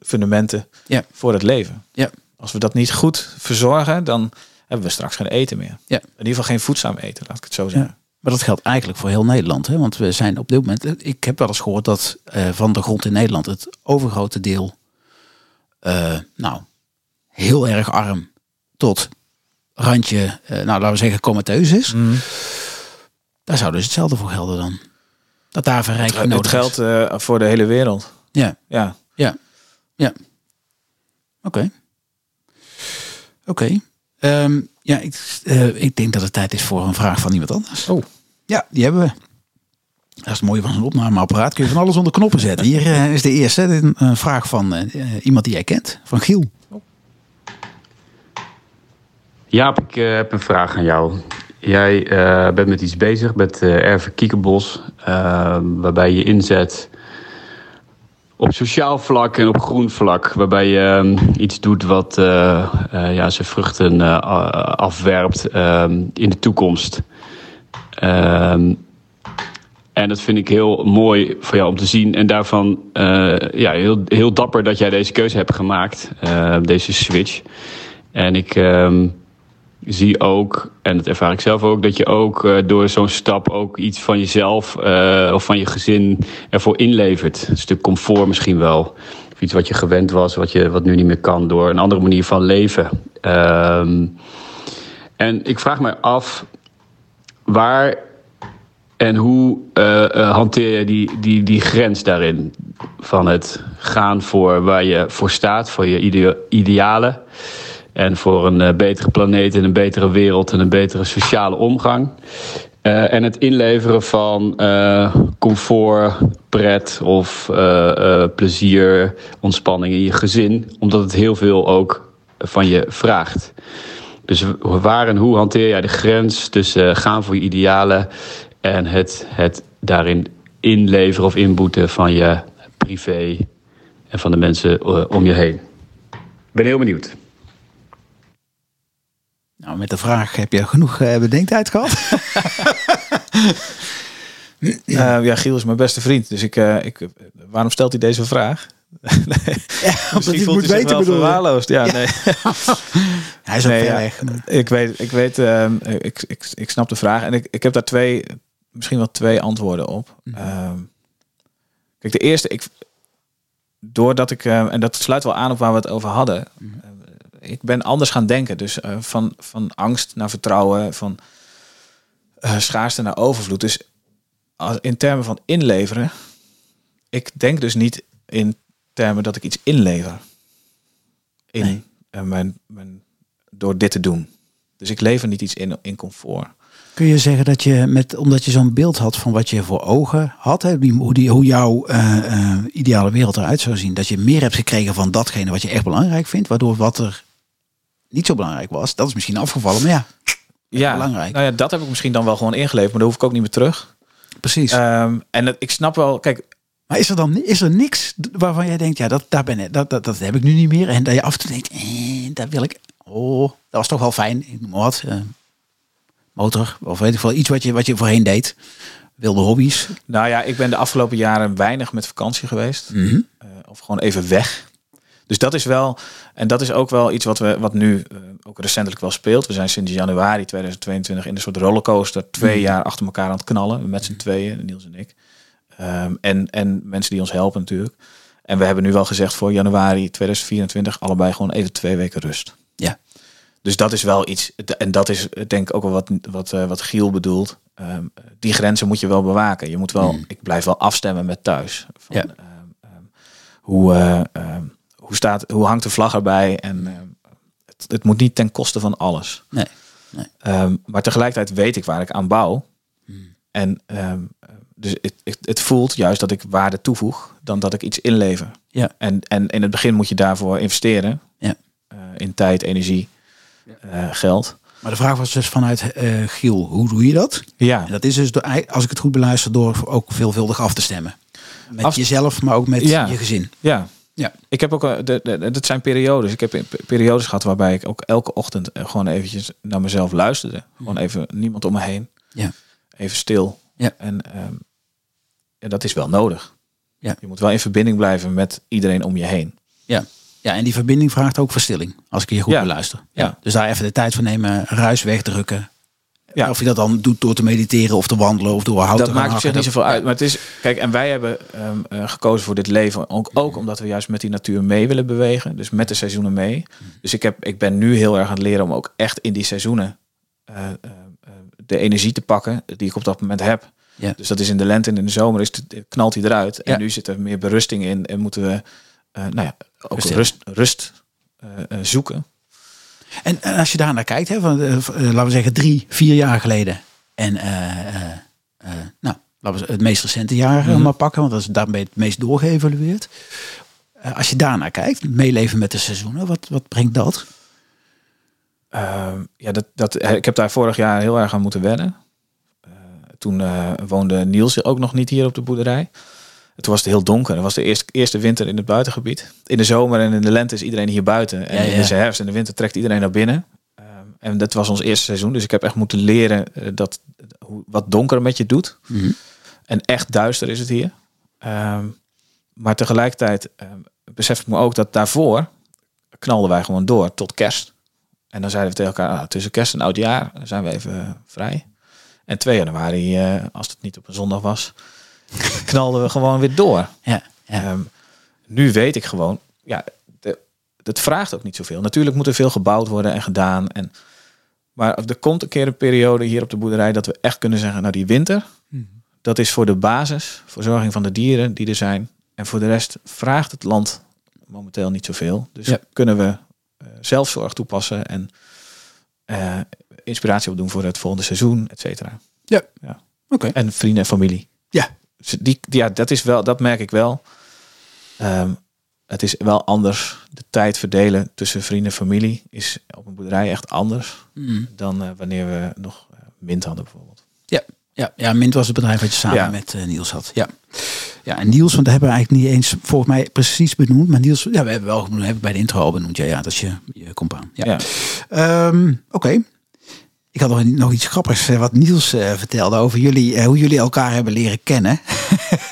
Speaker 2: fundamenten
Speaker 1: Ja.
Speaker 2: voor het leven.
Speaker 1: Ja.
Speaker 2: Als we dat niet goed verzorgen, dan hebben we straks geen eten meer.
Speaker 1: Ja.
Speaker 2: In ieder geval geen voedzaam eten, laat ik het zo zeggen.
Speaker 1: maar dat geldt eigenlijk voor heel Nederland. Hè? Want we zijn op dit moment, ik heb wel eens gehoord dat eh, van de grond in Nederland het overgrote deel, eh, nou, heel erg arm tot randje, eh, nou laten we zeggen, comateus is.
Speaker 2: Mhm.
Speaker 1: Daar zou dus hetzelfde voor gelden dan. Dat daar verrijking
Speaker 2: Het,
Speaker 1: nodig
Speaker 2: geldt eh, voor de hele wereld.
Speaker 1: Ja,
Speaker 2: Ja.
Speaker 1: ja, ja. Oké. Oké. Ehm, ja, ik, eh, ik denk dat het tijd is voor een vraag van iemand anders.
Speaker 2: Oh.
Speaker 1: Ja, die hebben we. Dat is het mooie van zo'n opnameapparaat. Kun je van alles onder knoppen zetten. Hier eh, is de eerste. Een, een vraag van eh, iemand die jij kent. Van Giel.
Speaker 3: Jaap, ik heb een vraag aan jou. Jij eh, bent met iets bezig met eh Erven Kiekenbos, waarbij je inzet op sociaal vlak en op groen vlak, waarbij je eh, iets doet wat eh, eh, ja, zijn vruchten eh, afwerpt eh, in de toekomst. Ehm, en dat vind ik heel mooi voor jou om te zien. En daarvan ja, heel, heel dapper dat jij deze keuze hebt gemaakt, deze switch. En ik ehm, zie ook, en dat ervaar ik zelf ook, dat je ook eh, door zo'n stap ook iets van jezelf eh, of van je gezin ervoor inlevert. Een stuk comfort misschien wel. Of iets wat je gewend was, wat, je, wat nu niet meer kan door een andere manier van leven. Ehm, en ik vraag me af, waar en hoe eh, hanteer je die, die, die grens daarin? Van het gaan voor waar je voor staat, voor je idea- idealen. En voor een eh, betere planeet en een betere wereld en een betere sociale omgang. Eh, en het inleveren van eh, comfort, pret of plezier, ontspanning in je gezin. Omdat het heel veel ook van je vraagt. Dus waar en hoe hanteer jij de grens tussen gaan voor je idealen en het, het daarin inleveren of inboeten van je privé en van de mensen om je heen? Ik ben heel benieuwd.
Speaker 1: Nou, met de vraag heb je genoeg eh, bedenktijd gehad?
Speaker 2: Eh, ja, Giel is mijn beste vriend. Dus ik, eh, ik, waarom stelt hij deze vraag?
Speaker 1: Ja, omdat
Speaker 2: Misschien voelt
Speaker 1: moet
Speaker 2: hij zich
Speaker 1: weten
Speaker 2: wel
Speaker 1: bedoel je?
Speaker 2: verwaarloosd. Ja, nee.
Speaker 1: Hij is ook
Speaker 2: Nee,
Speaker 1: ver
Speaker 2: ja.
Speaker 1: weg.
Speaker 2: Ik weet, ik, weet ehm, ik, ik, ik snap de vraag. En ik, ik heb daar twee, misschien wel twee antwoorden op.
Speaker 1: Mhm.
Speaker 2: Ehm, kijk, de eerste, ik, doordat ik, ehm, en dat sluit wel aan op waar we het over hadden.
Speaker 1: Mhm.
Speaker 2: Ik ben anders gaan denken. Dus eh, van, van angst naar vertrouwen, van eh, schaarste naar overvloed. Dus als, in termen van inleveren, ik denk dus niet in termen dat ik iets inlever. In
Speaker 1: Nee.
Speaker 2: eh, mijn, mijn, door dit te doen. Dus ik lever niet iets in, in comfort.
Speaker 1: Kun je zeggen dat je, met, omdat je zo'n beeld had van wat je voor ogen had, hè, hoe, die, hoe jouw ideale wereld eruit zou zien, dat je meer hebt gekregen van datgene wat je echt belangrijk vindt, waardoor wat er niet zo belangrijk was, dat is misschien afgevallen, maar ja,
Speaker 2: Ja,
Speaker 1: belangrijk.
Speaker 2: Nou ja, dat heb ik misschien dan wel gewoon ingeleverd, maar daar hoef ik ook niet meer terug.
Speaker 1: precies.
Speaker 2: Ehm, en het, ik snap wel, kijk,
Speaker 1: maar is er dan is er niks waarvan jij denkt, ja, dat, daar ben ik, dat, dat, dat heb ik nu niet meer, en dat je af en toe denkt, eh, dat wil ik, oh, dat was toch wel fijn, ik noem maar wat, eh, motor, of weet ik veel, iets wat je, wat je voorheen deed, wilde hobby's.
Speaker 2: nou ja, ik ben de afgelopen jaren weinig met vakantie geweest.
Speaker 1: Mhm.
Speaker 2: Eh, of gewoon even weg. Dus dat is wel, en dat is ook wel iets wat, we, wat nu eh, ook recentelijk wel speelt. We zijn sinds januari 2022 in een soort rollercoaster twee jaar achter elkaar aan het knallen. Met z'n tweeën, Niels en ik. Ehm, en, en mensen die ons helpen natuurlijk. En we hebben nu wel gezegd voor januari 2024 allebei gewoon even twee weken rust.
Speaker 1: Ja.
Speaker 2: Dus dat is wel iets, en dat is denk ik ook wel wat, wat, eh, wat Giel bedoelt. Ehm, die grenzen moet je wel bewaken. Je moet wel,
Speaker 1: Mm.
Speaker 2: ik blijf wel afstemmen met thuis. Van,
Speaker 1: Ja.
Speaker 2: ehm, hoe, eh, hoe, staat, hoe hangt de vlag erbij? En ehm, het, het moet niet ten koste van alles.
Speaker 1: Nee.
Speaker 2: Ehm, maar tegelijkertijd weet ik waar ik aan bouw.
Speaker 1: Hmm.
Speaker 2: En ehm, dus het, het, het voelt juist dat ik waarde toevoeg dan dat ik iets inlever.
Speaker 1: Ja.
Speaker 2: En, en in het begin moet je daarvoor investeren.
Speaker 1: Ja.
Speaker 2: Eh, in tijd, energie, eh, geld.
Speaker 1: Maar de vraag was dus vanuit eh, Giel, hoe doe je dat?
Speaker 2: Ja,
Speaker 1: En dat is dus, door, als ik het goed beluister, door ook veelvuldig af te stemmen. Met
Speaker 2: Af-
Speaker 1: jezelf, maar ook met
Speaker 2: Ja.
Speaker 1: je gezin.
Speaker 2: ja.
Speaker 1: Ja.
Speaker 2: Ik heb ook, eh, de, de, dat zijn periodes. Ik heb pe- periodes gehad waarbij ik ook elke ochtend eh, gewoon eventjes naar mezelf luisterde. Gewoon even niemand om me heen.
Speaker 1: Ja.
Speaker 2: Even stil.
Speaker 1: Ja.
Speaker 2: En ja, dat is wel nodig.
Speaker 1: Ja.
Speaker 2: Je moet wel in verbinding blijven met iedereen om je heen.
Speaker 1: Ja. ja, en die verbinding vraagt ook verstilling, als ik je goed
Speaker 2: Ja.
Speaker 1: beluister. Ja.
Speaker 2: Ja.
Speaker 1: Dus daar even de tijd voor nemen, ruis wegdrukken.
Speaker 2: Ja.
Speaker 1: Of je dat dan doet door te mediteren of te wandelen of door hout
Speaker 2: dat
Speaker 1: te gaan
Speaker 2: maakt op zich niet zoveel uit. Maar het is, kijk, en wij hebben ehm, eh, gekozen voor dit leven ook, ook omdat we juist met die natuur mee willen bewegen. Dus met de seizoenen mee. Dus ik, heb, ik ben nu heel erg aan het leren om ook echt in die seizoenen eh, eh, eh, de energie te pakken die ik op dat moment heb.
Speaker 1: Ja.
Speaker 2: Dus dat is in de lente en in de zomer is het, knalt hij eruit. En nu zit er meer berusting in en moeten we eh, nou ja, ook rust, rust eh, eh, zoeken.
Speaker 1: En, en als je daar naar kijkt, hè, van, eh, eh, laten we zeggen drie, vier jaar geleden. En eh, nou, laten we het meest recente jaar
Speaker 2: Mhm.
Speaker 1: maar pakken, want dat is, daar ben je het meest doorgeëvalueerd. Als je daarnaar kijkt, meeleven met de seizoenen, wat, wat brengt dat?
Speaker 2: Ehm, ja, dat, dat, ik heb daar vorig jaar heel erg aan moeten wennen. Toen woonde Niels ook nog niet hier op de boerderij. En Toen was het heel donker. Het was de eerste, eerste winter in het buitengebied. In de zomer en in de lente is iedereen hier buiten. En
Speaker 1: Ja, ja.
Speaker 2: in de herfst en de winter trekt iedereen naar binnen. Ehm, en dat was ons eerste seizoen. Dus ik heb echt moeten leren eh, dat, wat donker met je doet. En echt duister is het hier. Ehm, maar tegelijkertijd ehm, besef ik me ook dat daarvoor knalden wij gewoon door tot kerst. En dan zeiden we tegen elkaar, ah, tussen kerst en oud jaar zijn we even eh, vrij. En 2 januari, eh, als het niet op een zondag was, knalden we gewoon weer door.
Speaker 1: Ja, ja.
Speaker 2: Ehm, nu weet ik gewoon, ja, de, het vraagt ook niet zoveel. Natuurlijk moet er veel gebouwd worden en gedaan. En, maar er komt een keer een periode hier op de boerderij dat we echt kunnen zeggen, nou die winter, dat is voor de basis, verzorging van de dieren die er zijn. En voor de rest vraagt het land momenteel niet zoveel. Dus
Speaker 1: Ja.
Speaker 2: kunnen we eh, zelfzorg toepassen en eh, inspiratie opdoen voor het volgende seizoen, et cetera.
Speaker 1: Ja.
Speaker 2: ja.
Speaker 1: Oké.
Speaker 2: En vrienden en familie.
Speaker 1: Ja.
Speaker 2: Die, ja, dat is wel, dat merk ik wel. Ehm, het is wel anders. De tijd verdelen tussen vrienden en familie is op een boerderij echt anders
Speaker 1: Mm.
Speaker 2: dan eh, wanneer we nog eh, mint hadden bijvoorbeeld.
Speaker 1: Ja, ja, ja, Mint was het bedrijf wat je samen
Speaker 2: Ja.
Speaker 1: met eh, Niels had. Ja. ja, en Niels, want dat hebben we eigenlijk niet eens volgens mij precies benoemd. Maar Niels, ja, we hebben wel genoemd, hebben bij de intro al benoemd. Ja, ja dat is je, je compaan. Ja.
Speaker 2: Ja.
Speaker 1: Ehm, Oké. Ik had nog, nog iets grappigs eh, wat Niels eh, vertelde over jullie, eh, hoe jullie elkaar hebben leren kennen.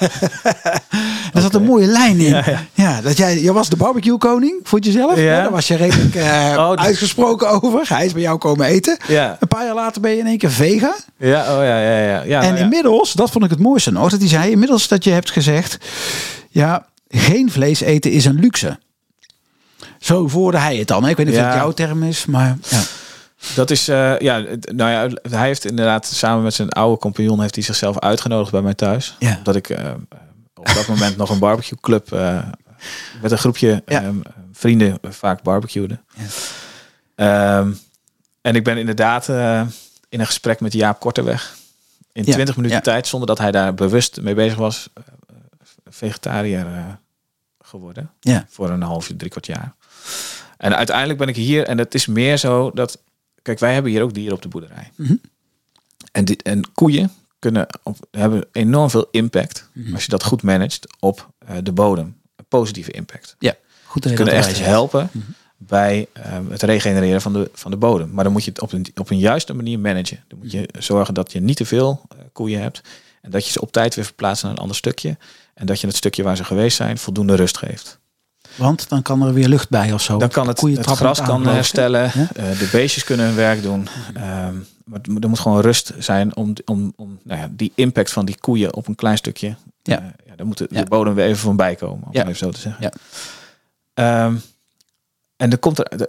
Speaker 1: er zat een mooie lijn in. Ja,
Speaker 2: Ja,
Speaker 1: dat jij, jij was de barbecue koning voor jezelf.
Speaker 2: Ja.
Speaker 1: Ja. Daar was je redelijk
Speaker 2: Oh, dat-
Speaker 1: uitgesproken over. Hij is bij jou komen eten. Een paar jaar later ben je in één keer vega.
Speaker 2: ja, oh ja, ja, ja. ja
Speaker 1: en
Speaker 2: nou
Speaker 1: inmiddels, dat vond ik het mooiste nog, dat hij zei inmiddels dat je hebt gezegd, ja, geen vlees eten is een luxe. Zo voerde hij het dan. Ik weet niet of het jouw term is, maar ja.
Speaker 2: Dat is, eh, ja, nou ja, hij heeft inderdaad samen met zijn oude compagnon heeft hij zichzelf uitgenodigd bij mij thuis.
Speaker 1: Ja.
Speaker 2: Omdat ik eh, op dat moment nog een barbecue club eh, met een groepje
Speaker 1: Ja.
Speaker 2: vrienden vaak barbecueden. Ehm, en ik ben inderdaad in een gesprek met Jaap Korteweg in
Speaker 1: Ja,
Speaker 2: 20 minuten
Speaker 1: ja.
Speaker 2: tijd, zonder dat hij daar bewust mee bezig was, vegetariër geworden
Speaker 1: Ja.
Speaker 2: voor een half, drie kwart jaar. En uiteindelijk ben ik hier, en het is meer zo dat, kijk, wij hebben hier ook dieren op de boerderij.
Speaker 1: Mhm.
Speaker 2: En, dit, en koeien kunnen op, hebben enorm veel impact,
Speaker 1: Mhm.
Speaker 2: als je dat goed managt, op eh, de bodem. Een positieve impact.
Speaker 1: Ja, goed je
Speaker 2: kunnen echt helpen
Speaker 1: Mhm.
Speaker 2: bij eh, het regenereren van de, van de bodem. Maar dan moet je het op een, op een juiste manier managen. Dan moet je zorgen dat je niet te veel eh, koeien hebt. En dat je ze op tijd weer verplaatst naar een ander stukje. En dat je het stukje waar ze geweest zijn voldoende rust geeft.
Speaker 1: Want dan kan er weer lucht bij of zo.
Speaker 2: Dan kan het, het gras kan herstellen.
Speaker 1: Ja.
Speaker 2: eh, de beestjes kunnen hun werk doen. Ehm, maar het er moet gewoon rust zijn om, om, om nou ja, die impact van die koeien op een klein stukje.
Speaker 1: Ja.
Speaker 2: eh, ja, dan moet de,
Speaker 1: Ja.
Speaker 2: de bodem weer even van bijkomen. Om
Speaker 1: Ja.
Speaker 2: het even zo te zeggen.
Speaker 1: Ja.
Speaker 2: Ehm, en er komt er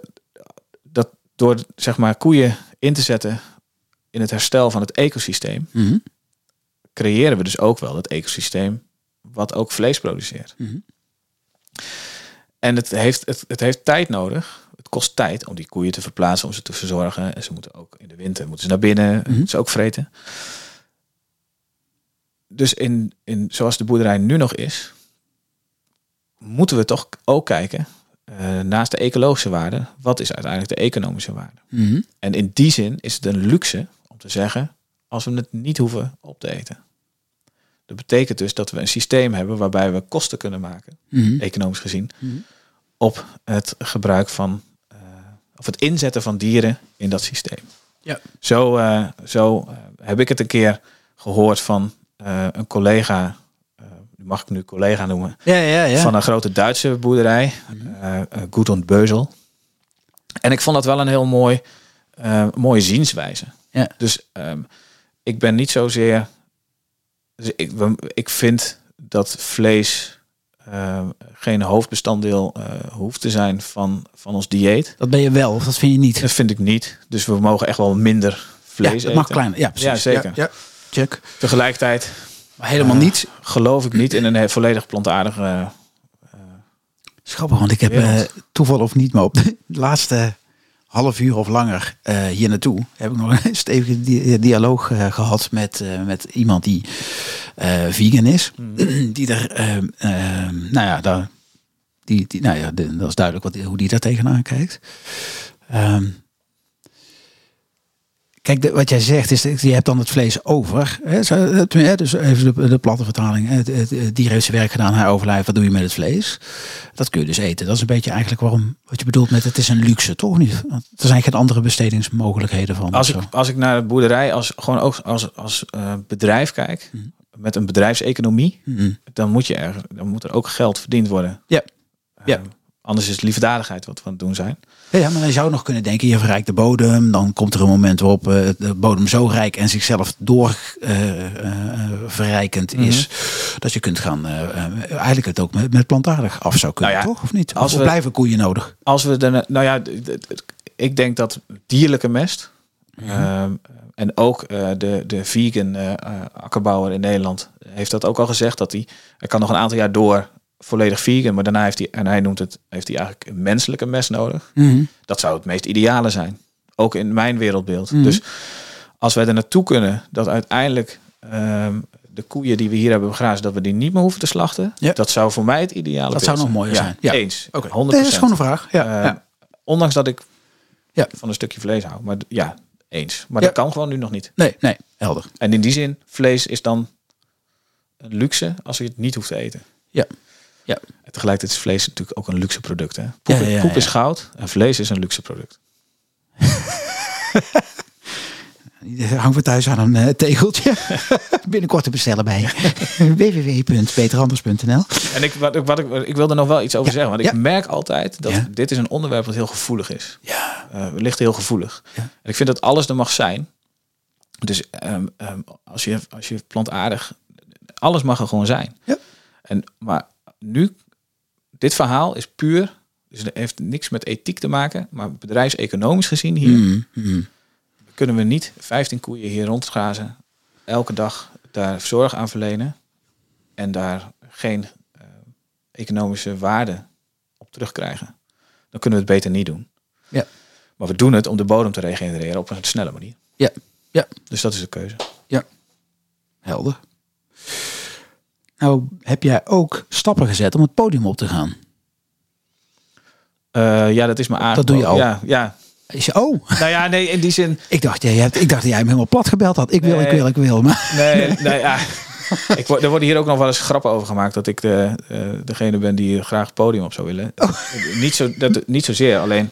Speaker 2: dat door zeg maar koeien in te zetten in het herstel van het ecosysteem,
Speaker 1: Mhm.
Speaker 2: creëren we dus ook wel dat ecosysteem wat ook vlees produceert.
Speaker 1: Mhm.
Speaker 2: En het heeft, het, het heeft tijd nodig. Het kost tijd om die koeien te verplaatsen, om ze te verzorgen. En ze moeten ook in de winter moeten ze naar binnen,
Speaker 1: Mhm.
Speaker 2: ze ook vreten. Dus in, in, zoals de boerderij nu nog is, moeten we toch ook kijken, eh, naast de ecologische waarde, wat is uiteindelijk de economische waarde?
Speaker 1: Mhm.
Speaker 2: En in die zin is het een luxe om te zeggen, als we het niet hoeven op te eten. Dat betekent dus dat we een systeem hebben waarbij we kosten kunnen maken,
Speaker 1: Mhm.
Speaker 2: economisch gezien,
Speaker 1: Mhm.
Speaker 2: op het gebruik van, eh, of het inzetten van dieren in dat systeem.
Speaker 1: Ja.
Speaker 2: Zo, eh, zo eh, heb ik het een keer gehoord van een collega, die mag ik nu collega noemen,
Speaker 1: Ja, ja, ja.
Speaker 2: van een grote Duitse boerderij, Goed und Beuzel. En ik vond dat wel een heel mooi, mooie zienswijze.
Speaker 1: Ja.
Speaker 2: Dus ehm, ik ben niet zozeer. Dus ik, ik vind dat vlees eh, geen hoofdbestanddeel eh, hoeft te zijn van, van ons dieet.
Speaker 1: Dat ben je wel, of dat vind je niet?
Speaker 2: Dat vind ik niet. Dus we mogen echt wel minder vlees
Speaker 1: ja,
Speaker 2: eten.
Speaker 1: mag kleiner. Ja, precies.
Speaker 2: Ja, zeker.
Speaker 1: Ja, ja. Check.
Speaker 2: Tegelijkertijd
Speaker 1: Maar helemaal
Speaker 2: eh,
Speaker 1: niet.
Speaker 2: geloof ik niet in een volledig plantaardige.
Speaker 1: Schappig, want ik heb toeval of niet, maar op de laatste half uur of langer eh, hier naartoe heb ik nog een stevige di- dialoog eh, gehad met, eh, met iemand die vegan is. die er, nou ja, daar, die, die, nou ja, de- dat is duidelijk wat, hoe die daar tegenaan kijkt. Ehm, Kijk, de- wat jij zegt is, dat je hebt dan het vlees over. Hè, zo, hè, dus even de, de platte vertaling. Het, het, het dier heeft zijn werk gedaan, hij overlijft. Wat doe je met het vlees? Dat kun je dus eten. Dat is een beetje eigenlijk waarom, wat je bedoelt met het is een luxe, toch niet? Want er zijn geen andere bestedingsmogelijkheden van.
Speaker 2: Als ik, als ik naar de boerderij als gewoon ook als, als eh, bedrijf kijk, met een bedrijfseconomie,
Speaker 1: Mhm.
Speaker 2: dan moet je er, dan moet er ook geld verdiend worden.
Speaker 1: Ja. Ja.
Speaker 2: Anders is het liefdadigheid wat we aan het doen zijn.
Speaker 1: Ja, maar dan zou je nog kunnen denken, je verrijkt de bodem. Dan komt er een moment waarop eh, de bodem zo rijk en zichzelf door eh, eh, verrijkend
Speaker 2: Mhm.
Speaker 1: is. Dat je kunt gaan, eigenlijk het ook met, met plantaardig af zou kunnen,
Speaker 2: Nou ja,
Speaker 1: toch? Of niet?
Speaker 2: als we-
Speaker 1: blijven koeien nodig.
Speaker 2: Als we de, nou ja, ik denk dat dierlijke mest
Speaker 1: Mhm.
Speaker 2: ehm, en ook de, de vegan akkerbouwer in Nederland heeft dat ook al gezegd dat hij, hij kan nog een aantal jaar door volledig vegan, maar daarna heeft hij, en hij noemt het, heeft hij eigenlijk een menselijke mest nodig.
Speaker 1: Mhm.
Speaker 2: Dat zou het meest ideale zijn. Ook in mijn wereldbeeld.
Speaker 1: Mhm.
Speaker 2: Dus als wij er naartoe kunnen dat uiteindelijk ehm, de koeien die we hier hebben begrazen, dat we die niet meer hoeven te slachten.
Speaker 1: Ja.
Speaker 2: Dat zou voor mij het ideale
Speaker 1: Dat zou nog mooier zijn. Ja.
Speaker 2: Eens.
Speaker 1: Oké,
Speaker 2: 100%.
Speaker 1: Nee, dat is gewoon een vraag. Ja,
Speaker 2: Eh,
Speaker 1: ja.
Speaker 2: Ondanks dat ik
Speaker 1: Ja.
Speaker 2: van een stukje vlees hou. Maar ja, eens. Maar dat kan gewoon nu nog niet.
Speaker 1: Nee, nee, helder.
Speaker 2: En in die zin, vlees is dan een luxe als je het niet hoeft te eten.
Speaker 1: Ja. Ja.
Speaker 2: En tegelijkertijd is vlees natuurlijk ook een luxe product. Hè? Poep,
Speaker 1: Ja, ja,
Speaker 2: poep
Speaker 1: ja.
Speaker 2: is goud en vlees is een luxe product.
Speaker 1: Hang we thuis aan een eh, tegeltje. Binnenkort te bestellen bij www.peteranders.nl.
Speaker 2: En ik, wat, wat ik, ik wil er nog wel iets over
Speaker 1: Ja,
Speaker 2: zeggen. Want
Speaker 1: ja.
Speaker 2: ik merk altijd dat
Speaker 1: Ja.
Speaker 2: dit is een onderwerp wat heel gevoelig is.
Speaker 1: Ja.
Speaker 2: Eh ligt heel gevoelig. En ik vind dat alles er mag zijn. Dus ehm, ehm, als, je, als je plantaardig... Alles mag er gewoon zijn.
Speaker 1: Ja.
Speaker 2: En, maar nu, dit verhaal is puur... Dus het heeft niks met ethiek te maken. Maar bedrijfseconomisch gezien hier...
Speaker 1: Mm, mm.
Speaker 2: kunnen we niet 15 koeien hier rondgrazen, elke dag daar zorg aan verlenen en daar geen eh, economische waarde op terugkrijgen. Dan kunnen we het beter niet doen.
Speaker 1: Ja.
Speaker 2: Maar we doen het om de bodem te regenereren op een snelle manier.
Speaker 1: Ja, ja,
Speaker 2: Dus dat is de keuze.
Speaker 1: helder. Nou, heb jij ook stappen gezet om het podium op te gaan?
Speaker 2: Eh, ja, dat is me aangeboden.
Speaker 1: doe je al.
Speaker 2: Ja, ja.
Speaker 1: Is je, oh,
Speaker 2: Nou ja, nee, in die zin.
Speaker 1: ik dacht, jij hebt, ik dacht dat jij hem helemaal plat gebeld had. Ik wil, ik wil, ik wil. Maar,
Speaker 2: Nee, nee, ja. Ik, er worden hier ook nog wel eens grappen over gemaakt dat ik de, eh, degene ben die graag het podium op zou willen.
Speaker 1: Oh.
Speaker 2: Niet, zo, dat, niet zozeer, alleen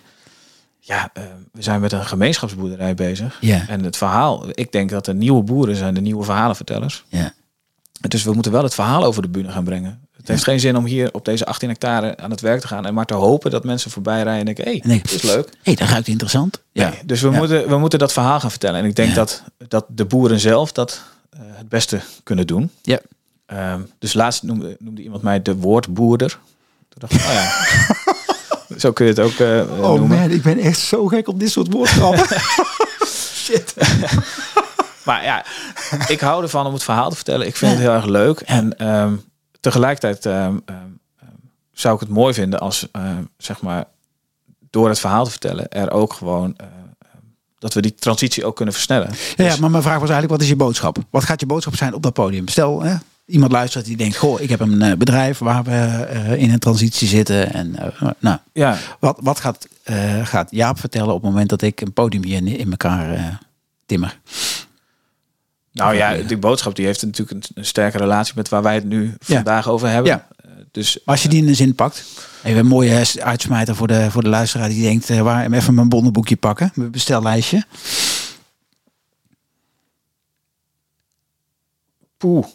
Speaker 2: ja, eh, we zijn met een gemeenschapsboerderij bezig. En het verhaal, ik denk dat de nieuwe boeren zijn de nieuwe verhalenvertellers.
Speaker 1: ja.
Speaker 2: Dus we moeten wel het verhaal over de bühne gaan brengen. Het heeft geen zin om hier op deze 18 hectare aan het werk te gaan en maar te hopen dat mensen voorbij rijden en denken, hé, hey, dit is leuk.
Speaker 1: Hé, hey, dat ruikt interessant. Ja,
Speaker 2: dus we,
Speaker 1: Ja.
Speaker 2: moeten, we moeten dat verhaal gaan vertellen. En ik denk
Speaker 1: Ja.
Speaker 2: dat, dat de boeren zelf dat eh, het beste kunnen doen.
Speaker 1: Ja.
Speaker 2: Ehm, dus laatst noemde, noemde iemand mij de woordboerder. Toen dacht ik, oh ja, zo kun je het ook eh,
Speaker 1: Oh
Speaker 2: noemen.
Speaker 1: man, ik ben echt zo gek op dit soort woordgrappen. Shit.
Speaker 2: Maar ja, ik hou ervan om het verhaal te vertellen. Ik vind het heel erg leuk. En ehm, tegelijkertijd ehm, ehm, zou ik het mooi vinden als, zeg maar, door het verhaal te vertellen, er ook gewoon, dat we die transitie ook kunnen versnellen.
Speaker 1: Ja,
Speaker 2: Dus-
Speaker 1: ja, maar mijn vraag was eigenlijk, wat is je boodschap? Wat gaat je boodschap zijn op dat podium? Stel, hè, iemand luistert die denkt, goh, ik heb een eh, bedrijf waar we eh, in een transitie zitten. En eh, nou,
Speaker 2: ja,
Speaker 1: wat, wat gaat, gaat Jaap vertellen op het moment dat ik een podium hier in, in elkaar timmer?
Speaker 2: Nou ja, die boodschap die heeft natuurlijk een, een sterke relatie met waar wij het nu
Speaker 1: Ja.
Speaker 2: vandaag over hebben.
Speaker 1: Ja.
Speaker 2: Eh, Dus
Speaker 1: als je die in de zin pakt, even een mooie eh, uitsmijter voor de, voor de luisteraar die denkt, eh, waar, even mijn bonnenboekje pakken, mijn bestellijstje.
Speaker 2: poeh.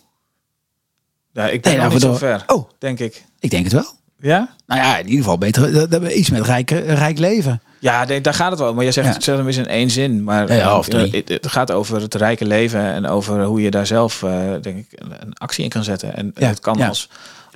Speaker 2: Ja, ik ben
Speaker 1: Nee,
Speaker 2: nog niet zo ver,
Speaker 1: Oh,
Speaker 2: denk ik.
Speaker 1: ik denk het wel.
Speaker 2: Ja?
Speaker 1: Nou ja, in ieder geval beter. Dat, dat, iets met rijk, rijk leven.
Speaker 2: Ja, daar gaat het wel. Maar je zegt,
Speaker 1: Ja.
Speaker 2: het eens in één zin. Maar
Speaker 1: Ja,
Speaker 2: eh, het, het gaat over het rijke leven en over hoe je daar zelf, eh, denk ik, een, actie in kan zetten. En
Speaker 1: Ja,
Speaker 2: het kan als, als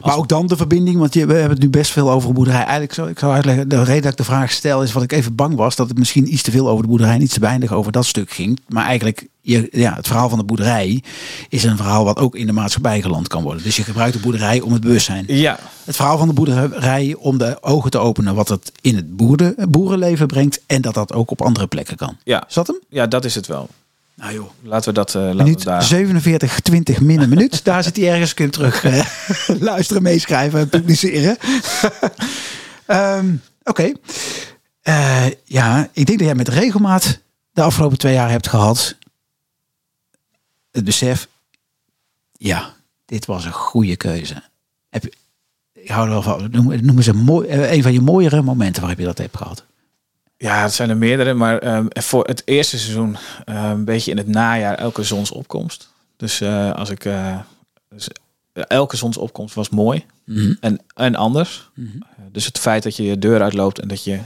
Speaker 1: Maar ook dan de verbinding, want je, we hebben het nu best veel over de boerderij. Eigenlijk zou ik zou uitleggen, de reden dat ik de vraag stel is wat ik even bang was, dat het misschien iets te veel over de boerderij en iets te weinig over dat stuk ging. Maar eigenlijk, je, ja, het verhaal van de boerderij is een verhaal wat ook in de maatschappij geland kan worden. Dus je gebruikt de boerderij om het bewustzijn.
Speaker 2: Ja,
Speaker 1: Het verhaal van de boerderij om de ogen te openen wat het in het boeren, boerenleven brengt en dat dat ook op andere plekken kan.
Speaker 2: ja,
Speaker 1: Is dat hem?
Speaker 2: ja, dat is het wel.
Speaker 1: Nou joh.
Speaker 2: Laten we dat, eh laten we daar.
Speaker 1: 47, 20 min een minuut. Daar zit hij ergens. Kun je terug eh, luisteren, meeschrijven en publiceren. Ehm, Oké. Eh, ja, ik denk dat jij met regelmaat de afgelopen twee jaar hebt gehad. Het besef. Ja, dit was een goede keuze. Heb je, ik hou er wel van. Noem, noem eens een, mooi, eh, een van je mooiere momenten waarop je dat hebt gehad.
Speaker 2: Ja, het zijn er meerdere. Maar ehm, voor het eerste seizoen, eh, een beetje in het najaar, elke zonsopkomst. Dus eh, als ik. eh, dus, elke zonsopkomst was mooi
Speaker 1: Mhm.
Speaker 2: en, en anders.
Speaker 1: Mhm.
Speaker 2: Dus het feit dat je je deur uitloopt en dat je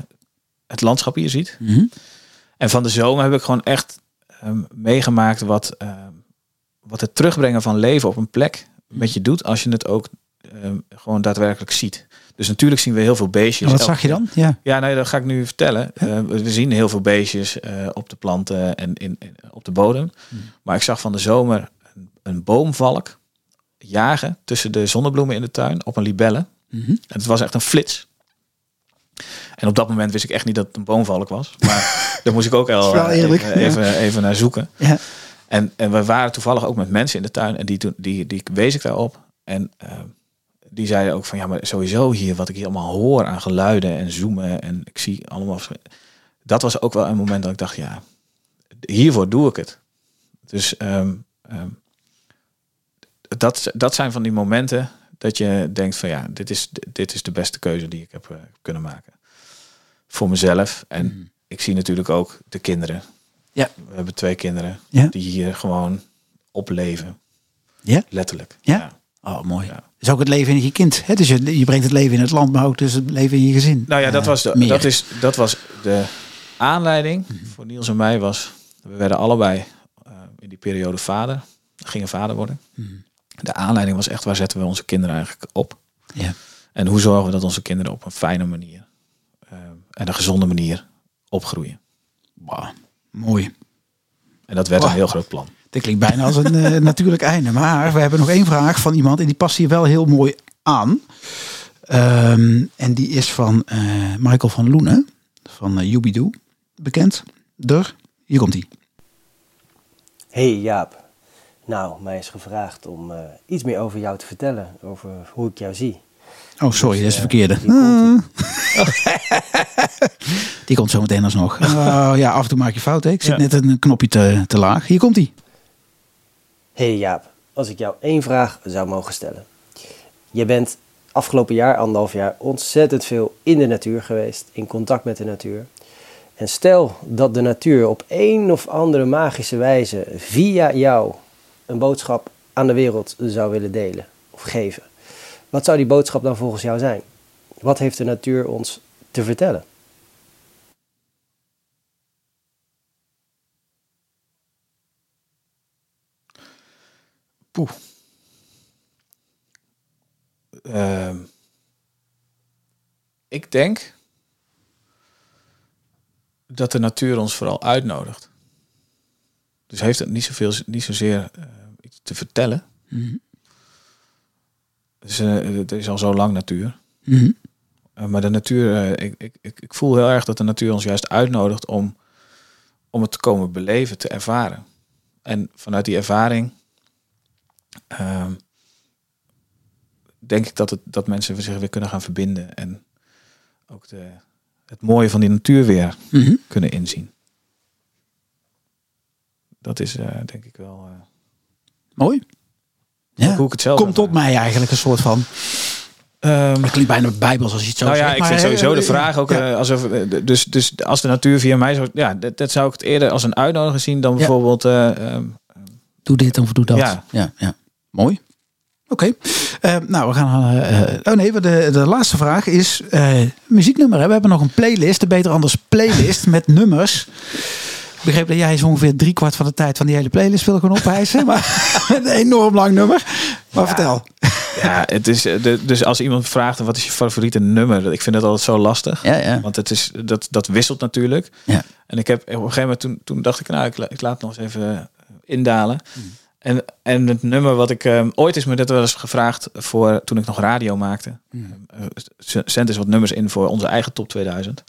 Speaker 2: het landschap hier ziet.
Speaker 1: Mhm.
Speaker 2: En van de zomer heb ik gewoon echt ehm, meegemaakt wat, ehm, wat het terugbrengen van leven op een plek met je doet als je het ook ehm, gewoon daadwerkelijk ziet. Dus natuurlijk zien we heel veel beestjes.
Speaker 1: En wat zag je dan? Ja.
Speaker 2: Ja, nee, dat ga ik nu vertellen. Eh, we zien heel veel beestjes eh, op de planten en in, in- op de bodem.
Speaker 1: Mhm.
Speaker 2: Maar ik zag van de zomer een, een boomvalk jagen tussen de zonnebloemen in de tuin op een libelle.
Speaker 1: Mhm.
Speaker 2: En het was echt een flits. En op dat moment wist ik echt niet dat het een boomvalk was. Maar daar moest ik ook al eh,
Speaker 1: eerlijk,
Speaker 2: even,
Speaker 1: ja.
Speaker 2: even, even naar zoeken.
Speaker 1: Ja.
Speaker 2: En, en we waren toevallig ook met mensen in de tuin. En die, toen- die, die wees ik daarop. En eh, die zeiden ook van ja, maar sowieso hier wat ik hier allemaal hoor aan geluiden en zoomen. En ik zie allemaal. Dat was ook wel een moment dat ik dacht, ja, hiervoor doe ik het. Dus ehm, ehm, dat, dat zijn van die momenten dat je denkt van ja, dit is, dit is de beste keuze die ik heb eh, kunnen maken. Voor mezelf. En
Speaker 1: Mhm.
Speaker 2: ik zie natuurlijk ook de kinderen.
Speaker 1: Ja.
Speaker 2: We hebben twee kinderen
Speaker 1: Ja.
Speaker 2: die hier gewoon opleven.
Speaker 1: Ja?
Speaker 2: Letterlijk.
Speaker 1: Ja? Oh, mooi.
Speaker 2: Ja.
Speaker 1: Is ook het leven in je kind. Hè? Dus je, je brengt het leven in het land, maar ook dus het leven in je gezin.
Speaker 2: Nou ja, dat was, de,
Speaker 1: meer.
Speaker 2: dat, is, dat was de aanleiding voor Niels en mij was... We werden allebei eh, in die periode vader. Gingen vader worden.
Speaker 1: Mhm.
Speaker 2: De aanleiding was echt, waar zetten we onze kinderen eigenlijk op?
Speaker 1: Ja.
Speaker 2: En hoe zorgen we dat onze kinderen op een fijne manier... eh, en een gezonde manier opgroeien?
Speaker 1: Wauw, mooi.
Speaker 2: En dat werd een heel groot plan.
Speaker 1: Dit klinkt bijna als een eh, natuurlijk einde. Maar we hebben nog één vraag van iemand en die past hier wel heel mooi aan. Ehm, en die is van eh, Michael van Loenen van uh. Bekend. Der. Hier komt hij.
Speaker 4: Hey Jaap. Nou, mij is gevraagd om iets meer over jou te vertellen. Over hoe ik jou zie.
Speaker 1: Oh, sorry, dat is de verkeerde.
Speaker 4: komt
Speaker 1: Die komt zo meteen alsnog. Oh, ja, af en toe maak je fout. Hè? Ik zit
Speaker 2: Ja.
Speaker 1: net een knopje te, te laag. Hier komt hij.
Speaker 4: Hey Jaap, als ik jou één vraag zou mogen stellen. Je bent afgelopen jaar, anderhalf jaar, ontzettend veel in de natuur geweest. In contact met de natuur. En stel dat de natuur op een of andere magische wijze via jou een boodschap aan de wereld zou willen delen of geven. Wat zou die boodschap dan volgens jou zijn? Wat heeft de natuur ons te vertellen?
Speaker 2: Poeh. Ehm, ik denk dat de natuur ons vooral uitnodigt. Dus heeft het niet, zoveel, niet zozeer eh, iets te vertellen. Dus, eh, het is al zo lang natuur.
Speaker 1: Mhm.
Speaker 2: Eh, maar de natuur, ik, ik, ik, ik voel heel erg dat de natuur ons juist uitnodigt om, om het te komen beleven, te ervaren. En vanuit die ervaring ehm, denk ik dat, het, dat mensen zich weer kunnen gaan verbinden en ook de, het mooie van die natuur weer
Speaker 1: Mhm.
Speaker 2: kunnen inzien. Dat is eh, denk ik wel eh,
Speaker 1: Mooi. Ja.
Speaker 2: hoe ik het zelf
Speaker 1: Komt tot
Speaker 2: ervaar.
Speaker 1: mij eigenlijk een soort van...
Speaker 2: Ehm,
Speaker 1: Het klinkt bijna bijbels als je het zo
Speaker 2: nou
Speaker 1: zegt.
Speaker 2: ja, ik
Speaker 1: maar,
Speaker 2: vind sowieso de
Speaker 1: eh,
Speaker 2: vraag ook
Speaker 1: ja.
Speaker 2: alsof dus dus als de natuur via mij zou ja dat, dat zou ik het eerder als een uitnodiging zien dan bijvoorbeeld eh, ehm,
Speaker 1: Doe dit of doe dat.
Speaker 2: Ja.
Speaker 1: ja, ja. Mooi. Oké. Eh, nou, we gaan. eh, eh, oh nee, de, de laatste vraag is eh, muzieknummer. Hè? We hebben nog een playlist, de Beter Anders playlist met nummers. Ik begreep dat jij zo ongeveer drie kwart van de tijd van die hele playlist wil gaan ophijsen. maar een enorm lang nummer. Maar vertel.
Speaker 2: ja het is dus als iemand vraagt wat is je favoriete nummer ik vind dat altijd zo lastig
Speaker 1: Ja, ja.
Speaker 2: want het is dat dat wisselt natuurlijk
Speaker 1: Ja.
Speaker 2: en ik heb op een gegeven moment toen toen dacht ik nou ik, la- ik laat het nog eens even indalen
Speaker 1: Mm.
Speaker 2: En en het nummer wat ik eh, ooit is me dat wel eens gevraagd voor toen ik nog radio maakte
Speaker 1: Mm.
Speaker 2: Eh, z- zend eens wat nummers in voor onze eigen top 2000.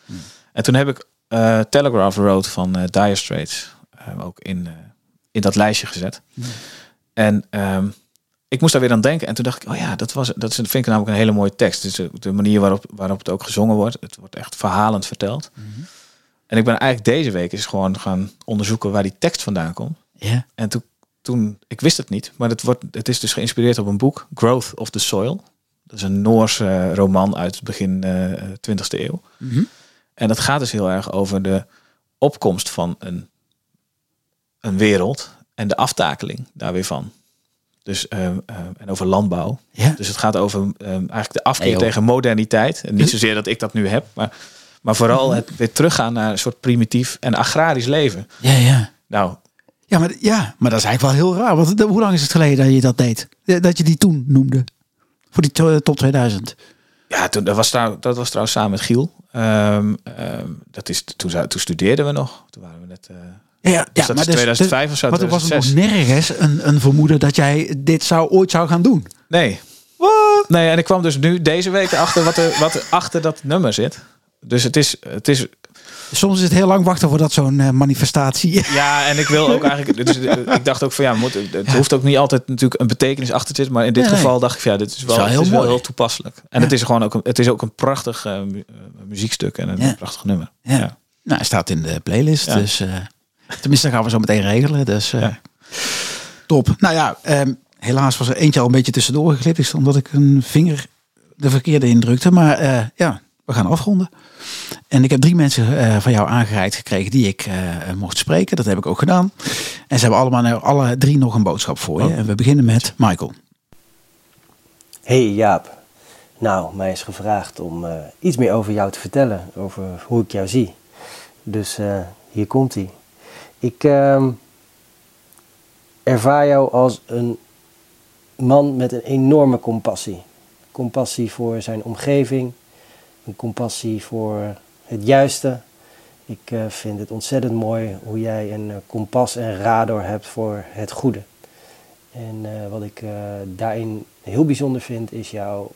Speaker 2: En toen heb ik eh, Telegraph Road van eh Dire Straits eh, ook in, eh, in dat lijstje gezet. En ehm, ik moest daar weer aan denken. En toen dacht ik, oh ja, dat, was, dat is- vind ik namelijk een hele mooie tekst. Dus de, manier waarop, waarop het ook gezongen wordt. Het wordt echt verhalend verteld. En ik ben eigenlijk deze week eens gewoon gaan onderzoeken waar die tekst vandaan komt.
Speaker 1: Ja.
Speaker 2: En toen, toen ik wist het niet, maar het, wordt, het is dus geïnspireerd op een boek, Growth of the Soil. Dat is een Noorse eh, roman uit het begin eh 20e eeuw.
Speaker 1: Mhm.
Speaker 2: En dat gaat dus heel erg over de opkomst van een, een wereld en de aftakeling daar weer van. Dus, eh, eh, en over landbouw.
Speaker 1: Ja.
Speaker 2: Dus het gaat over eh, eigenlijk de afkeer
Speaker 1: Nee,
Speaker 2: tegen moderniteit. En niet zozeer dat ik dat nu heb, maar, maar vooral
Speaker 1: Mhm.
Speaker 2: het weer teruggaan naar een soort primitief en agrarisch leven.
Speaker 1: Ja, ja.
Speaker 2: Nou,
Speaker 1: Ja maar, ja, maar dat is eigenlijk wel heel raar. Want hoe lang is het geleden dat je dat deed? Dat je die toen noemde? Voor die to- top 2000.
Speaker 2: Ja, toen, dat, was trouw, dat was trouwens samen met Giel. Ehm, ehm, dat is, toen, toen studeerden we nog. Toen waren we net... eh,
Speaker 1: Ja, ja,
Speaker 2: dat is 2005 of zo,
Speaker 1: Maar toen was er nog
Speaker 2: 2006.
Speaker 1: nergens een, een vermoeden dat jij dit zou ooit zou gaan doen.
Speaker 2: nee. Nee, en ik kwam dus nu deze week achter wat er, wat er achter dat nummer zit. Dus het is, het is
Speaker 1: Soms is het heel lang wachten voordat zo'n eh, manifestatie...
Speaker 2: Ja, en ik wil ook eigenlijk. Dus, eh, ik dacht ook van ja, moet, het hoeft ook niet altijd natuurlijk een betekenis achter te zitten. Maar in dit
Speaker 1: Nee, nee.
Speaker 2: geval dacht ik ja, dit is wel,
Speaker 1: heel
Speaker 2: is wel
Speaker 1: mooi.
Speaker 2: heel toepasselijk. En het is gewoon ook een, het is ook een prachtig eh, mu- muziekstuk en een
Speaker 1: Ja.
Speaker 2: prachtig nummer.
Speaker 1: Ja. Nou, hij staat in de playlist. Dus, eh, tenminste, gaan we zo meteen regelen. Dus top. Nou ja, ehm, helaas was er eentje al een beetje tussendoor geglipt. Is omdat ik een vinger de verkeerde indrukte. Maar ja, we gaan afronden. En ik heb drie mensen eh, van jou aangereikt gekregen die ik eh, mocht spreken. Dat heb ik ook gedaan. En ze hebben allemaal alle drie nog een boodschap voor je.
Speaker 2: Oh.
Speaker 1: En we beginnen met Michael.
Speaker 4: Hey Jaap. Nou, mij is gevraagd om eh, iets meer over jou te vertellen. Over hoe ik jou zie. Dus eh, hier komt hij. Ik ehm, ervaar jou als een man met een enorme compassie. Compassie voor zijn omgeving. Een compassie voor het juiste. Ik uh, vind het ontzettend mooi hoe jij een uh, kompas en radar hebt voor het goede. En uh, wat ik daarin heel bijzonder vind, is jouw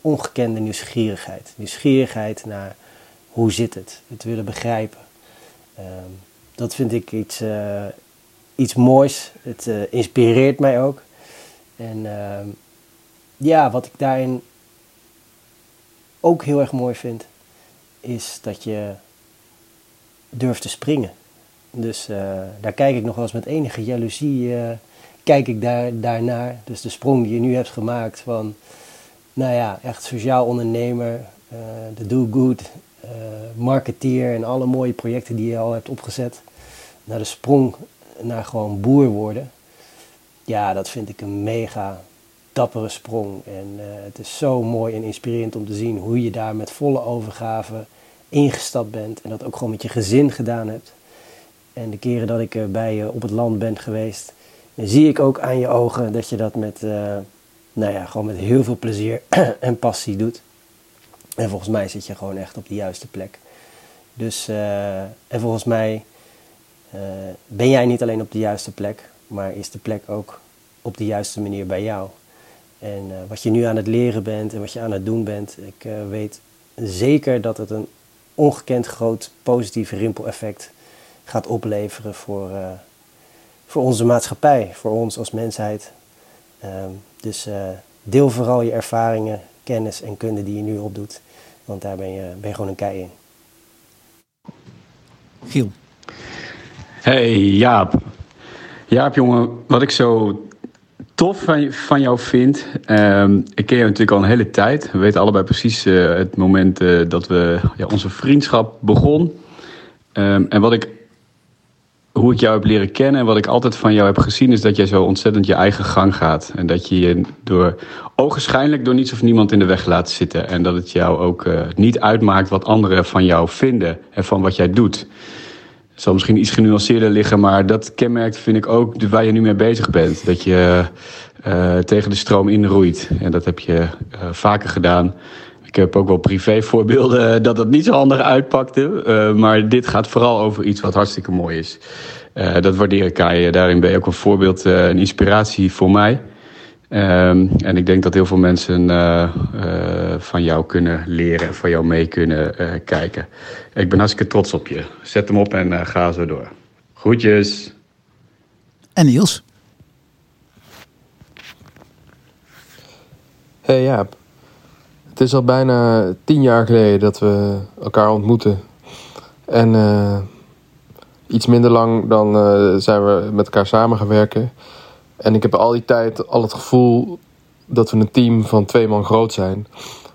Speaker 4: ongekende nieuwsgierigheid. Nieuwsgierigheid naar hoe zit het, het willen begrijpen. Ehm, dat vind ik iets, iets moois. Het inspireert mij ook. En ehm, ja, wat ik daarin ook heel erg mooi vind, is dat je durft te springen. Dus uh, daar kijk ik nog wel eens met enige jaloezie, uh, kijk ik daar, daarnaar. Dus de sprong die je nu hebt gemaakt van, nou ja, echt sociaal ondernemer, uh, de do-good, marketeer en alle mooie projecten die je al hebt opgezet. Naar de sprong naar gewoon boer worden. Ja, dat vind ik een mega dappere sprong. En het is zo mooi en inspirerend om te zien hoe je daar met volle overgave ingestapt bent en dat ook gewoon met je gezin gedaan hebt. En de keren dat ik bij je op het land ben geweest, zie ik ook aan je ogen dat je dat met, uh, nou ja, gewoon met heel veel plezier en passie doet. En volgens mij zit je gewoon echt op de juiste plek. Dus, en volgens mij ben jij niet alleen op de juiste plek, maar is de plek ook op de juiste manier bij jou. En wat je nu aan het leren bent en wat je aan het doen bent, ik weet zeker dat het een ongekend groot positief rimpeleffect gaat opleveren voor, uh, voor onze maatschappij, voor ons als mensheid. Um, dus uh, deel vooral je ervaringen, kennis en kunde die je nu opdoet, want daar ben je, ben je gewoon een kei in.
Speaker 1: Giel.
Speaker 3: Hey Jaap. Jaap jongen, wat ik zo tof van, van jou vind. Um, ik ken je natuurlijk al een hele tijd. We weten allebei precies uh, het moment uh, dat we ja, onze vriendschap begon. Um, en wat ik, hoe ik jou heb leren kennen en wat ik altijd van jou heb gezien, is dat jij zo ontzettend je eigen gang gaat. En dat je je door, ogenschijnlijk door niets of niemand in de weg laat zitten. En dat het jou ook uh, niet uitmaakt wat anderen van jou vinden en van wat jij doet zal misschien iets genuanceerder liggen, maar dat kenmerkt vind ik ook waar je nu mee bezig bent. Dat je uh, tegen de stroom inroeit. En dat heb je uh, vaker gedaan. Ik heb ook wel privé voorbeelden dat dat niet zo handig uitpakte. Maar dit gaat vooral over iets wat hartstikke mooi is. dat waardeer ik aan je. Daarin ben je ook een voorbeeld, een inspiratie voor mij. Um, en ik denk dat heel veel mensen uh, uh, van jou kunnen leren en van jou mee kunnen uh, kijken. Ik ben hartstikke trots op je. Zet hem op en ga zo door. Groetjes.
Speaker 1: En Niels.
Speaker 5: Hey Jaap. Het is al bijna tien jaar geleden dat we elkaar ontmoeten. En iets minder lang dan zijn we met elkaar samen gaan werken. En ik heb al die tijd al het gevoel dat we een team van twee man groot zijn,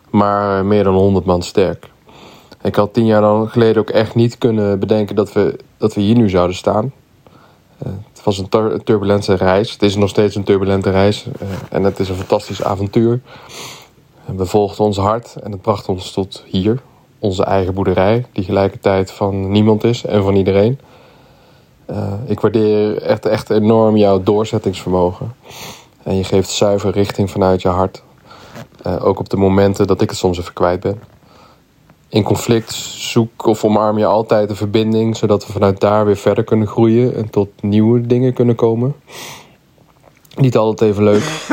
Speaker 5: maar meer dan honderd man sterk. Ik had tien jaar geleden ook echt niet kunnen bedenken dat we, dat we hier nu zouden staan. Uh, het was een, tur turbulente reis. Het is nog steeds een turbulente reis. Uh, en het is een fantastisch avontuur. we volgden ons hart en het bracht ons tot hier. Onze eigen boerderij, die gelijkertijd van niemand is en van iedereen. Uh, ik waardeer echt, echt enorm jouw doorzettingsvermogen. En je geeft zuiver richting vanuit je hart. Uh, ook op de momenten dat ik het soms even kwijt ben. In conflict zoek of omarm je altijd de verbinding, zodat we vanuit daar weer verder kunnen groeien en tot nieuwe dingen kunnen komen. Niet altijd even leuk,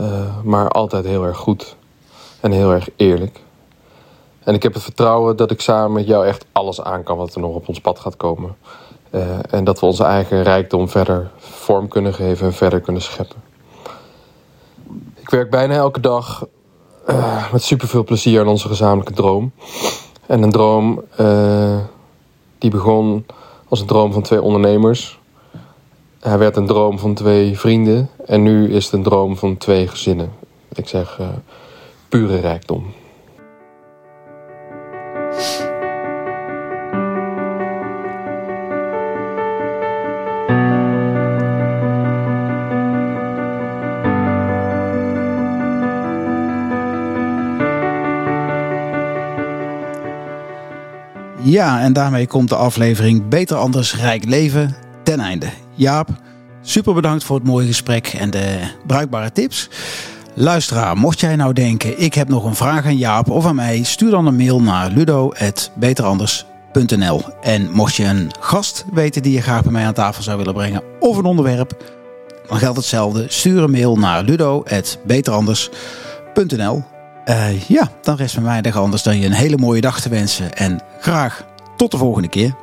Speaker 5: uh, maar altijd heel erg goed en heel erg eerlijk. En ik heb het vertrouwen dat ik samen met jou echt alles aan kan wat er nog op ons pad gaat komen. Uh, en dat we onze eigen rijkdom verder vorm kunnen geven en verder kunnen scheppen. Ik werk bijna elke dag uh, met superveel plezier aan onze gezamenlijke droom. En een droom uh, die begon als een droom van twee ondernemers. Hij werd een droom van twee vrienden. En nu is het een droom van twee gezinnen. Ik zeg pure rijkdom.
Speaker 1: Ja, en daarmee komt de aflevering Beter Anders Rijk Leven ten einde. Jaap, super bedankt voor het mooie gesprek en de bruikbare tips. Luisteraar, mocht jij nou denken, ik heb nog een vraag aan Jaap of aan mij, stuur dan een mail naar ludo.beteranders.nl. En mocht je een gast weten die je graag bij mij aan tafel zou willen brengen of een onderwerp, dan geldt hetzelfde. Stuur een mail naar ludo.beteranders.nl. Uh, ja, dan rest bij mij niks anders dan je een hele mooie dag te wensen en graag tot de volgende keer.